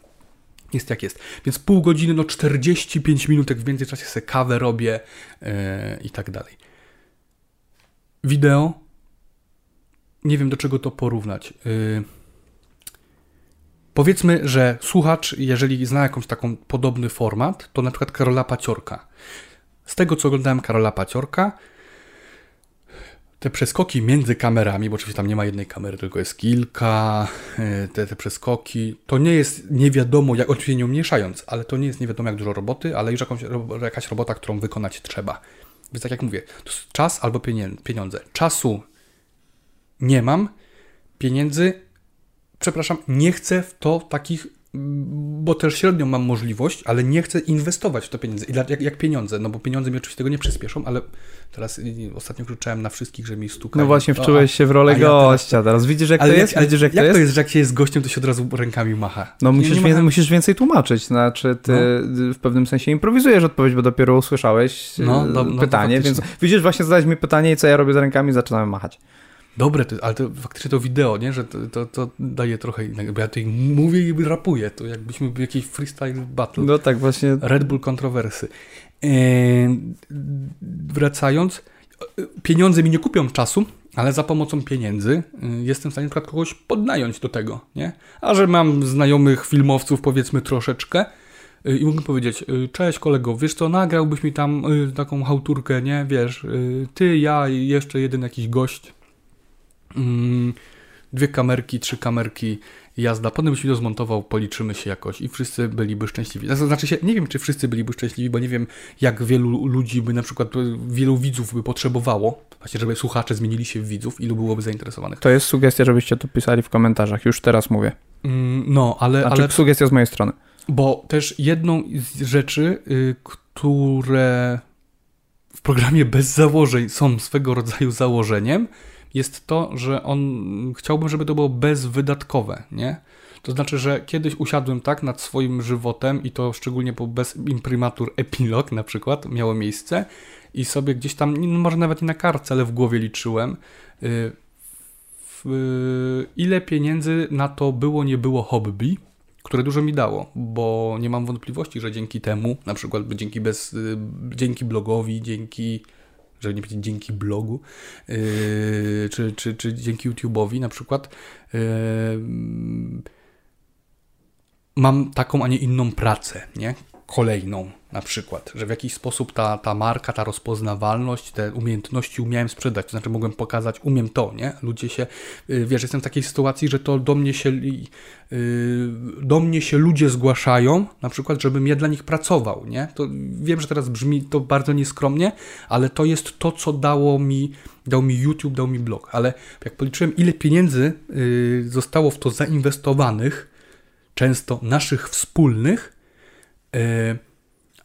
jest jak jest. Więc pół godziny, no 45 minutek w międzyczasie sobie kawę robię yy, i tak dalej. Wideo. Nie wiem do czego to porównać. Yy... Powiedzmy, że słuchacz, jeżeli zna jakąś taką podobny format, to na przykład Karola Paciorka. Z tego co oglądałem Karola Paciorka, te przeskoki między kamerami, bo oczywiście tam nie ma jednej kamery, tylko jest kilka, y, te, te przeskoki, to nie jest nie wiadomo, jak, oczywiście nie umniejszając, ale to nie jest nie wiadomo jak dużo roboty, ale już jakąś, jakaś robota, którą wykonać trzeba. Więc tak jak mówię, to jest czas albo pieniądze. Czasu nie mam, pieniędzy, przepraszam, nie chcę w to takich bo też średnio mam możliwość, ale nie chcę inwestować w to pieniądze. Jak, jak pieniądze, no bo pieniądze mi oczywiście tego nie przyspieszą, ale teraz ostatnio krzyczałem na wszystkich, że mi stukają. No właśnie, wczułeś się w rolę gościa, teraz, teraz widzisz jak to jest? Ale widzisz jak, jak to jest? jest? że jak się jest gościem, to się od razu rękami macha? No musisz, nie, nie musisz więcej tłumaczyć, znaczy ty no. w pewnym sensie improwizujesz odpowiedź, bo dopiero usłyszałeś no, no, no pytanie, więc widzisz, właśnie zadałeś mi pytanie i co ja robię z rękami, zaczynamy machać. Dobre, to, ale to faktycznie to wideo, nie? Że to, to, to daje trochę innego. Bo ja tutaj mówię i rapuję. To jakbyśmy byli jakiś freestyle battle. No tak, właśnie. Red Bull kontrowersy. Eee, wracając, pieniądze mi nie kupią czasu, ale za pomocą pieniędzy y, jestem w stanie na przykład kogoś podnająć do tego, nie? A że mam znajomych filmowców, powiedzmy troszeczkę, y, i mógłbym powiedzieć, y, cześć kolego, wiesz co, nagrałbyś mi tam taką hałturkę, nie, wiesz, ty, ja i jeszcze jeden jakiś gość, dwie kamerki, trzy kamerki, jazda. Potem byś to zmontował, policzymy się jakoś i wszyscy byliby szczęśliwi. Znaczy się, nie wiem, czy wszyscy byliby szczęśliwi, bo nie wiem, jak wielu ludzi by na przykład, wielu widzów by potrzebowało, właśnie, żeby słuchacze zmienili się w widzów, ilu byłoby zainteresowanych. To jest sugestia, żebyście to pisali w komentarzach, już teraz mówię. Mm, no, ale... Znaczy, ale sugestia z mojej strony. Bo też jedną z rzeczy, y, które w programie bez założeń są swego rodzaju założeniem, jest to, że on chciałbym, żeby to było bezwydatkowe, nie? To znaczy, że kiedyś usiadłem tak nad swoim żywotem i to szczególnie po bez imprimatur epilog na przykład miało miejsce i sobie gdzieś tam, no może nawet nie na kartce, ale w głowie liczyłem, yy, ile pieniędzy na to było, nie było hobby, które dużo mi dało, bo nie mam wątpliwości, że dzięki temu, na przykład dzięki, bez, yy, dzięki blogowi, dzięki żeby nie powiedzieć dzięki blogu, yy, czy, czy, czy dzięki YouTube'owi na przykład, yy, mam taką, a nie inną pracę, nie? Kolejną na przykład, że w jakiś sposób ta, ta marka, ta rozpoznawalność, te umiejętności umiałem sprzedać, to znaczy mogłem pokazać, umiem to, nie? Ludzie się, yy, wiesz, jestem w takiej sytuacji, że to do mnie się, yy, do mnie się ludzie zgłaszają, na przykład, żebym ja dla nich pracował, nie? To wiem, że teraz brzmi to bardzo nieskromnie, ale to jest to, co dało mi, dał mi YouTube, dał mi blog, ale jak policzyłem, ile pieniędzy yy, zostało w to zainwestowanych, często naszych wspólnych,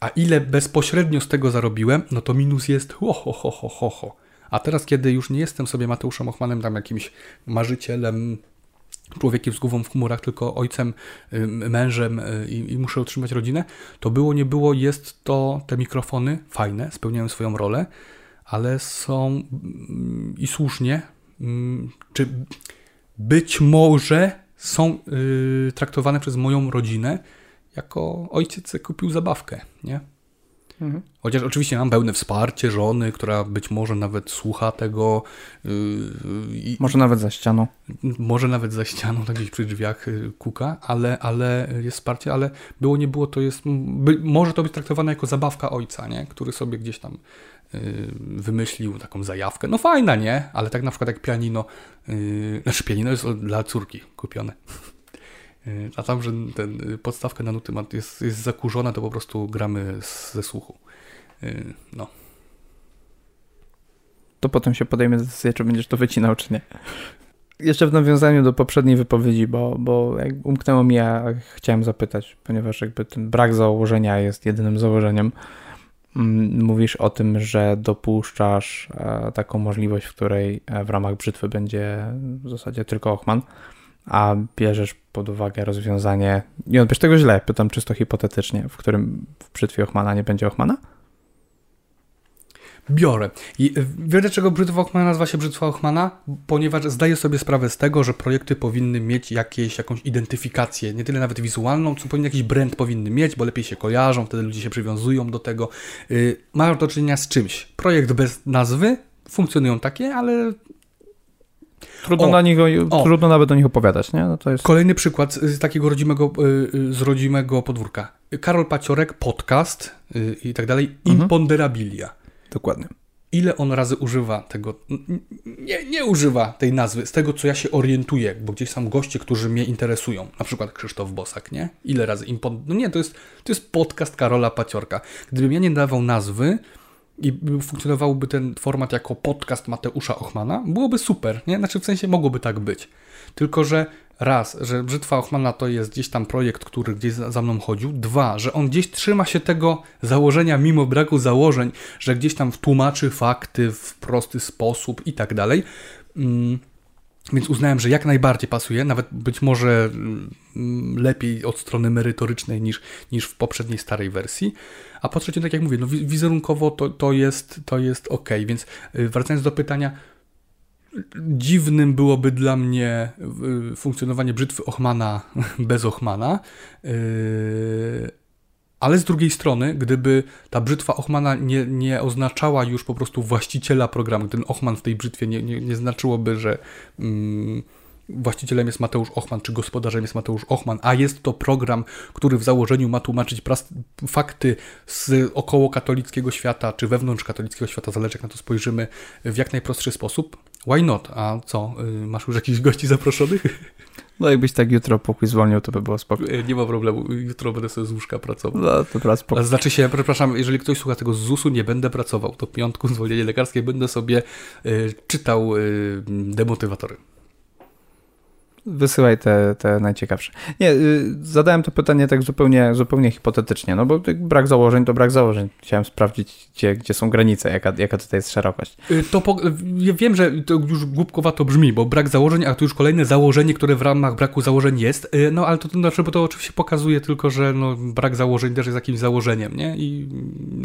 a ile bezpośrednio z tego zarobiłem, no to minus jest ho, ho, ho, ho, ho, ho. A teraz, kiedy już nie jestem sobie Mateuszem Ochmanem, tam jakimś marzycielem, człowiekiem z głową w chmurach, tylko ojcem, mężem y, i, i, muszę utrzymać rodzinę, to było, nie było, jest to, te mikrofony fajne, spełniają swoją rolę, ale są i słusznie, czy być może są y, traktowane przez moją rodzinę jako ojciec kupił zabawkę, nie? Mhm. Chociaż oczywiście mam pełne wsparcie żony, która być może nawet słucha tego. Yy, może nawet za ścianą. Może nawet za ścianą, tak gdzieś przy drzwiach yy, kuka, ale, ale jest wsparcie, ale było nie było, to jest. By, może to być traktowane jako zabawka ojca, nie? który sobie gdzieś tam yy, wymyślił taką zajawkę. No fajna, nie? Ale tak na przykład jak pianino, yy, znaczy pianino jest dla córki kupione. Y, a tam, że ten, y, podstawka na nuty jest, jest zakurzona, to po prostu gramy ze słuchu. Y, no. To potem się podejmie decyzję, czy będziesz to wycinał, czy nie. Jeszcze w nawiązaniu do poprzedniej wypowiedzi, bo, bo umknęło mi, ja chciałem zapytać, ponieważ jakby ten brak założenia jest jedynym założeniem. Mm, mówisz o tym, że dopuszczasz e, taką możliwość, w której e, w ramach brzytwy będzie w zasadzie tylko Ochman a bierzesz pod uwagę rozwiązanie, nie odbierz tego źle, pytam czysto hipotetycznie, w którym w brzytwie Ochmana nie będzie Ochmana? Biorę. I y, wiesz dlaczego brzytwa Ochmana nazywa się brzytwa Ochmana? Ponieważ zdaję sobie sprawę z tego, że projekty powinny mieć jakieś, jakąś identyfikację, nie tyle nawet wizualną, co powinien jakiś brand powinny mieć, bo lepiej się kojarzą, wtedy ludzie się przywiązują do tego. Yy, mają do czynienia z czymś. Projekt bez nazwy, funkcjonują takie, ale Trudno, o, na nich, trudno nawet o nich opowiadać, nie? No to jest... Kolejny przykład z takiego rodzimego, y, y, z rodzimego podwórka. Karol Paciorek, podcast y, i tak dalej, mhm. Imponderabilia. Dokładnie. Ile on razy używa tego, nie, nie używa tej nazwy, z tego co ja się orientuję, bo gdzieś są goście, którzy mnie interesują, na przykład Krzysztof Bosak, nie? Ile razy impon... No nie, to jest, to jest podcast Karola Paciorka. Gdybym ja nie dawał nazwy, i funkcjonowałby ten format jako podcast Mateusza Ochmana, byłoby super, nie? Znaczy w sensie mogłoby tak być. Tylko, że raz, że Brzytwa Ochmana to jest gdzieś tam projekt, który gdzieś za, mną chodził. Dwa, że on gdzieś trzyma się tego założenia mimo braku założeń, że gdzieś tam tłumaczy fakty w prosty sposób i tak dalej. Mm, więc uznałem, że jak najbardziej pasuje, nawet być może mm, lepiej od strony merytorycznej niż, niż w poprzedniej starej wersji. A po trzecie, tak jak mówię, no wizerunkowo to, to, jest, to jest ok. Więc y, wracając do pytania, dziwnym byłoby dla mnie y, funkcjonowanie brzytwy Ochmana (laughs) bez Ochmana. Ale z drugiej strony, gdyby ta brzytwa Ochmana nie, nie oznaczała już po prostu właściciela programu, ten Ochman w tej brzytwie nie, nie, nie znaczyłoby, że mm, właścicielem jest Mateusz Ochman, czy gospodarzem jest Mateusz Ochman, a jest to program, który w założeniu ma tłumaczyć fakty z około katolickiego świata, czy wewnątrz katolickiego świata, zależy jak na to spojrzymy, w jak najprostszy sposób. Why not? A co, y, masz już jakichś gości zaproszonych? (laughs) No jakbyś tak jutro pokój zwolnił, to by było spoko. Y, nie ma problemu, jutro będę sobie z łóżka pracował. No, to teraz. Znaczy się, przepraszam, jeżeli ktoś słucha tego z ZUS-u, nie będę pracował. To piątku zwolnienie lekarskie będę sobie y, czytał y, demotywatory. Wysyłaj te, te najciekawsze. Nie, y, zadałem to pytanie tak zupełnie, zupełnie hipotetycznie, no bo brak założeń to brak założeń. Chciałem sprawdzić, gdzie, gdzie są granice, jaka, jaka tutaj jest szerokość. Y, to po, ja wiem, że to już głupkowato brzmi, bo brak założeń, a to już kolejne założenie, które w ramach braku założeń jest, y, no ale to, to, znaczy, bo to oczywiście pokazuje tylko, że no, brak założeń też jest jakimś założeniem, nie? I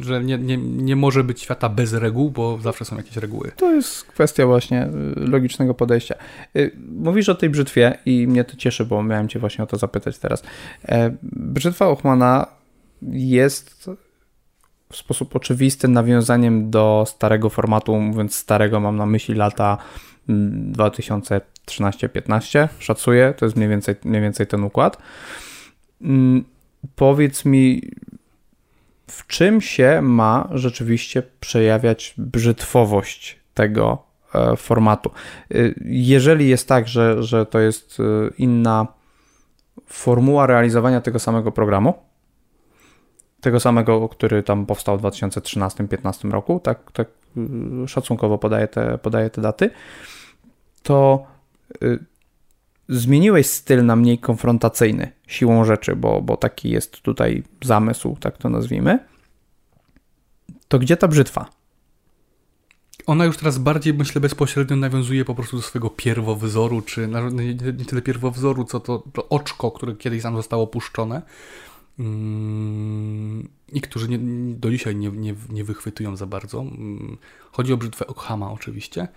że nie, nie, nie może być świata bez reguł, bo zawsze są jakieś reguły. To jest kwestia właśnie logicznego podejścia. Mówisz o tej brzytwie, i mnie to cieszy, bo miałem Cię właśnie o to zapytać teraz. E, Brzytwa Ochmana jest w sposób oczywisty nawiązaniem do starego formatu, mówiąc starego mam na myśli lata 2013-15, mm, szacuję, to jest mniej więcej, mniej więcej ten układ. Mm, powiedz mi, w czym się ma rzeczywiście przejawiać brzytwowość tego formatu. E, jeżeli jest tak, że, że to jest e, inna formuła realizowania tego samego programu, tego samego, który tam powstał w 2013-2015 roku, tak, tak szacunkowo podaję te, podaję te daty, to zmieniłeś styl na mniej konfrontacyjny siłą rzeczy, bo, bo taki jest tutaj zamysł, tak to nazwijmy, to gdzie ta brzytwa? Ona już teraz bardziej, myślę, bezpośrednio nawiązuje po prostu do swojego pierwowzoru, czy nie, nie tyle pierwowzoru, co to, to oczko, które kiedyś tam zostało puszczone mm, i którzy nie, do dzisiaj nie, nie, nie wychwytują za bardzo. Mm, chodzi o brzytwę Okhama oczywiście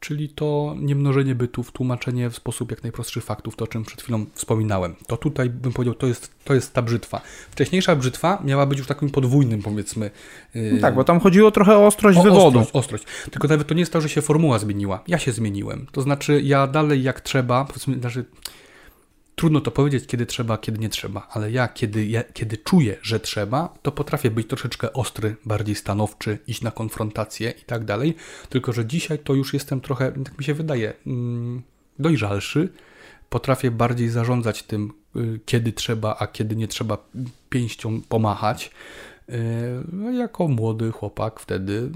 czyli to niemnożenie bytów, tłumaczenie w sposób jak najprostszy faktów, to o czym przed chwilą wspominałem. To tutaj bym powiedział, to jest, to jest ta brzytwa. Wcześniejsza brzytwa miała być już takim podwójnym, powiedzmy. No tak, bo tam chodziło trochę o ostrość o wywodu. Ostrość, ostrość. Tylko nawet to nie jest to, że się formuła zmieniła. Ja się zmieniłem. To znaczy, ja dalej jak trzeba, powiedzmy, znaczy, Trudno to powiedzieć, kiedy trzeba, kiedy nie trzeba, ale ja kiedy, ja, kiedy czuję, że trzeba, to potrafię być troszeczkę ostry, bardziej stanowczy, iść na konfrontację i tak dalej. Tylko, że dzisiaj to już jestem trochę, tak mi się wydaje, mm, dojrzalszy. Potrafię bardziej zarządzać tym, y, kiedy trzeba, a kiedy nie trzeba pięścią pomachać. E, no, jako młody chłopak wtedy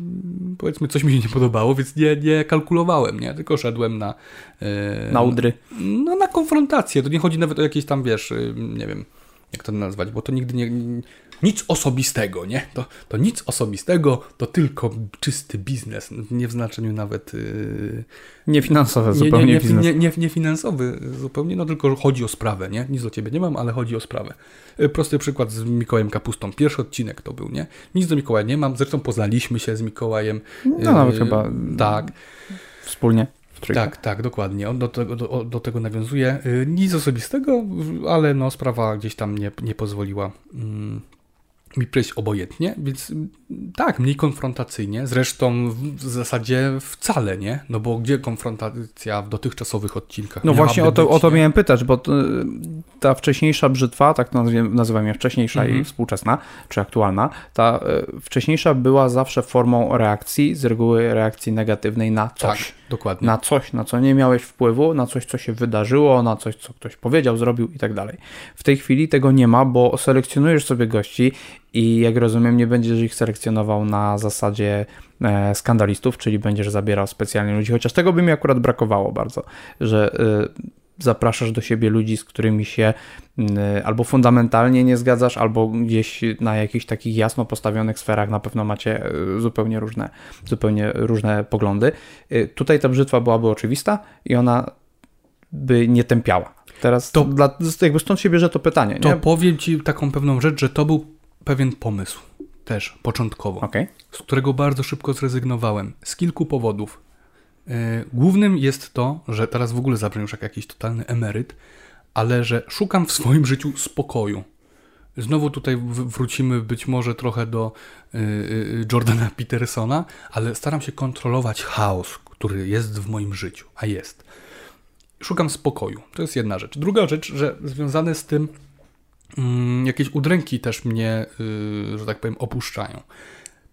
powiedzmy coś mi się nie podobało, więc nie, nie kalkulowałem, nie? tylko szedłem na e, na udry. No na konfrontację. To nie chodzi nawet o jakieś tam, wiesz, y, nie wiem, jak to nazwać, bo to nigdy nie, nic osobistego, nie? To, to nic osobistego, to tylko czysty biznes, nie w znaczeniu nawet... Yy, niefinansowy zupełnie nie, nie, biznes. Nie, nie, nie finansowy zupełnie, no tylko chodzi o sprawę, nie? Nic do Ciebie nie mam, ale chodzi o sprawę. Yy, prosty przykład z Mikołajem Kapustą. Pierwszy odcinek to był, nie? Nic do Mikołaja nie mam, zresztą poznaliśmy się z Mikołajem. No nawet yy, chyba... Tak. Wspólnie. Tak, tak, dokładnie. On do tego, do, do tego nawiązuje. Yy, nic osobistego, ale no sprawa gdzieś tam nie, nie pozwoliła mm, mi przejść obojętnie, więc tak, mniej konfrontacyjnie, zresztą w zasadzie wcale nie, no bo gdzie konfrontacja w dotychczasowych odcinkach? No właśnie o to, być, o to miałem pytać, bo ta wcześniejsza brzytwa, tak nazywam ją wcześniejsza mhm. i współczesna, czy aktualna, ta e, wcześniejsza była zawsze formą reakcji, z reguły reakcji negatywnej na coś. Tak, dokładnie. Na coś, na co nie miałeś wpływu, na coś, co się wydarzyło, na coś, co ktoś powiedział, zrobił i tak dalej. W tej chwili tego nie ma, bo selekcjonujesz sobie gości i jak rozumiem, nie będziesz ich selekcjonował na zasadzie e, skandalistów, czyli będziesz zabierał specjalnie ludzi, chociaż tego by mi akurat brakowało bardzo, że zapraszasz do siebie ludzi, z którymi się albo fundamentalnie nie zgadzasz, albo gdzieś na jakichś takich jasno postawionych sferach na pewno macie zupełnie różne, zupełnie różne poglądy. Tutaj ta brzytwa byłaby oczywista i ona by nie tępiała. Teraz to dla, jakby stąd się bierze to pytanie. To nie? powiem Ci taką pewną rzecz, że to był pewien pomysł też początkowo, okay. z którego bardzo szybko zrezygnowałem. Z kilku powodów. Yy, głównym jest to, że teraz w ogóle zabrzmię już jak jakiś totalny emeryt, ale że szukam w swoim życiu spokoju. Znowu tutaj wrócimy być może trochę do yy, Jordana (laughs) Petersona, ale staram się kontrolować chaos, który jest w moim życiu, a jest szukam spokoju. To jest jedna rzecz. Druga rzecz, że związane z tym jakieś udręki też mnie, yy, że tak powiem, opuszczają,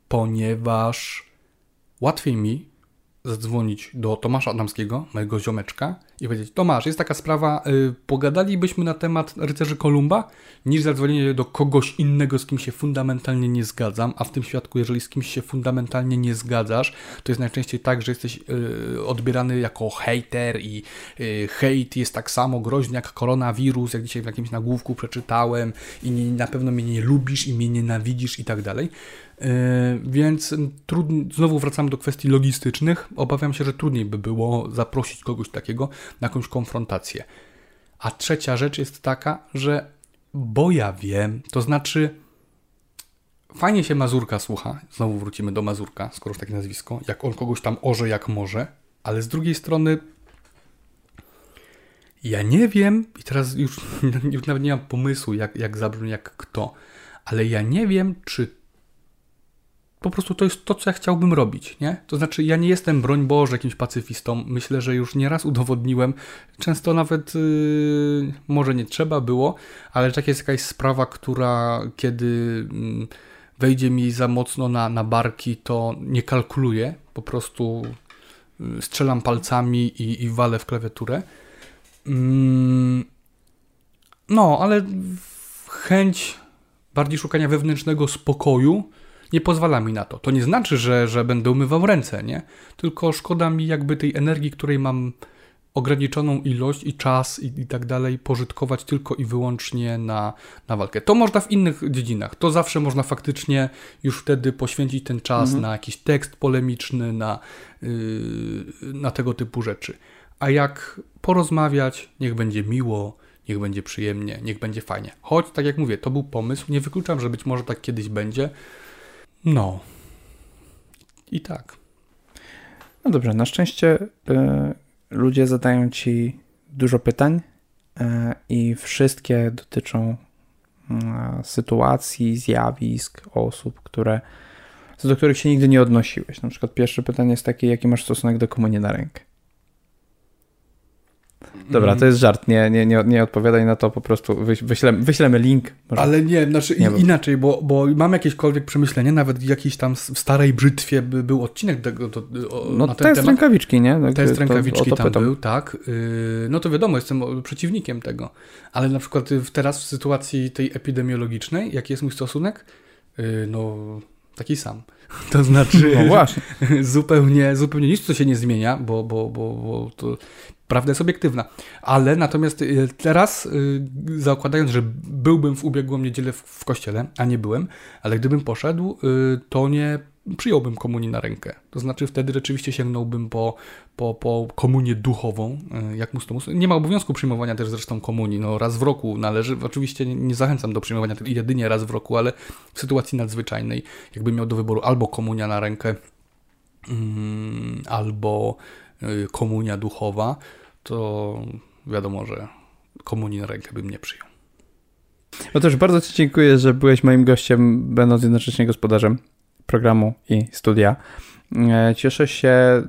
ponieważ łatwiej mi zadzwonić do Tomasza Adamskiego, mojego ziomeczka, i powiedzieć: Tomasz, jest taka sprawa, yy, pogadalibyśmy na temat rycerzy Kolumba, niż zadzwonienie do kogoś innego, z kim się fundamentalnie nie zgadzam. A w tym świadku, jeżeli z kimś się fundamentalnie nie zgadzasz, to jest najczęściej tak, że jesteś yy, odbierany jako hater i yy, hejt jest tak samo groźny jak koronawirus, jak dzisiaj w jakimś nagłówku przeczytałem, i nie, na pewno mnie nie lubisz i mnie nienawidzisz i tak dalej. Yy, więc znowu wracamy do kwestii logistycznych. Obawiam się, że trudniej by było zaprosić kogoś takiego na jakąś konfrontację. A trzecia rzecz jest taka, że bo ja wiem, to znaczy fajnie się Mazurka słucha, znowu wrócimy do Mazurka, skoro takie nazwisko, jak on kogoś tam orze jak może, ale z drugiej strony ja nie wiem, i teraz już, (laughs) już nawet nie mam pomysłu, jak, jak zabrzmi, jak kto, ale ja nie wiem, czy po prostu to jest to, co ja chciałbym robić, nie? To znaczy, ja nie jestem, broń Boże, jakimś pacyfistą. Myślę, że już nieraz udowodniłem, często nawet yy, może nie trzeba było, ale tak jest jakaś sprawa, która kiedy yy, wejdzie mi za mocno na, na barki, to nie kalkuluję, po prostu yy, strzelam palcami i, i walę w klawiaturę. Mm, no, ale chęć bardziej szukania wewnętrznego spokoju, nie pozwala mi na to. To nie znaczy, że, że będę umywał ręce, nie? Tylko szkoda mi jakby tej energii, której mam ograniczoną ilość i czas i, i tak dalej pożytkować tylko i wyłącznie na, na walkę. To można w innych dziedzinach. To zawsze można faktycznie już wtedy poświęcić ten czas mhm. na jakiś tekst polemiczny, na, yy, na tego typu rzeczy. A jak porozmawiać, niech będzie miło, niech będzie przyjemnie, niech będzie fajnie. Choć, tak jak mówię, to był pomysł, nie wykluczam, że być może tak kiedyś będzie, no. I tak. No dobrze, na szczęście y, ludzie zadają ci dużo pytań y, i wszystkie dotyczą y, sytuacji, zjawisk, osób, które, do których się nigdy nie odnosiłeś. Na przykład pierwsze pytanie jest takie, jaki masz stosunek do komunii na rękę? Dobra, to jest żart, nie, nie, nie, nie odpowiadaj na to, po prostu wyślemy, wyślemy link. Może. Ale nie, znaczy nie inaczej, bo, bo mam jakiekolwiek przemyślenie, nawet jakiś tam w starej brzytwie by, był odcinek tego, to, o, no, na ten test temat. rękawiczki, nie? Tak, test rękawiczki tam pytam. był, tak. Yy, no to wiadomo, jestem przeciwnikiem tego, ale na przykład teraz w sytuacji tej epidemiologicznej, jaki jest mój stosunek? Yy, no, taki sam. (laughs) To znaczy, no właśnie. (laughs) zupełnie, zupełnie nic, co się nie zmienia, bo, bo, bo, bo to Prawda jest obiektywna. Ale natomiast y, teraz, y, zakładając, że byłbym w ubiegłą niedzielę w, kościele, a nie byłem, ale gdybym poszedł, y, to nie przyjąłbym komunii na rękę. To znaczy wtedy rzeczywiście sięgnąłbym po, po, po komunię duchową, jak mustomus. Nie ma obowiązku przyjmowania też zresztą komunii. No, raz w roku należy. Oczywiście nie zachęcam do przyjmowania jedynie raz w roku, ale w sytuacji nadzwyczajnej, jakbym miał do wyboru albo komunia na rękę, mm, albo komunia duchowa, to wiadomo, że komunii na rękę bym nie przyjął. Też bardzo Ci dziękuję, że byłeś moim gościem, będąc jednocześnie gospodarzem programu i studia. E, cieszę się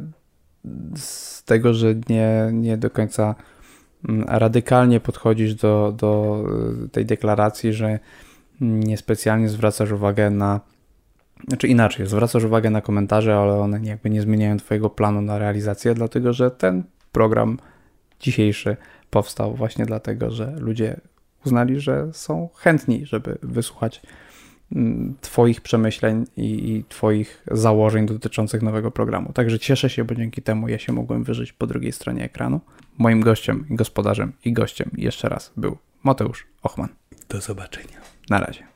z tego, że nie, nie do końca mm, radykalnie podchodzisz do, do y, tej deklaracji, że niespecjalnie zwracasz uwagę na znaczy inaczej, zwracasz uwagę na komentarze, ale one jakby nie zmieniają Twojego planu na realizację, dlatego że ten program dzisiejszy powstał właśnie dlatego, że ludzie uznali, że są chętni, żeby wysłuchać mm, Twoich przemyśleń i, i, Twoich założeń dotyczących nowego programu. Także cieszę się, bo dzięki temu ja się mogłem wyżyć po drugiej stronie ekranu. Moim gościem, gospodarzem i gościem jeszcze raz był Mateusz Ochman. Do zobaczenia. Na razie.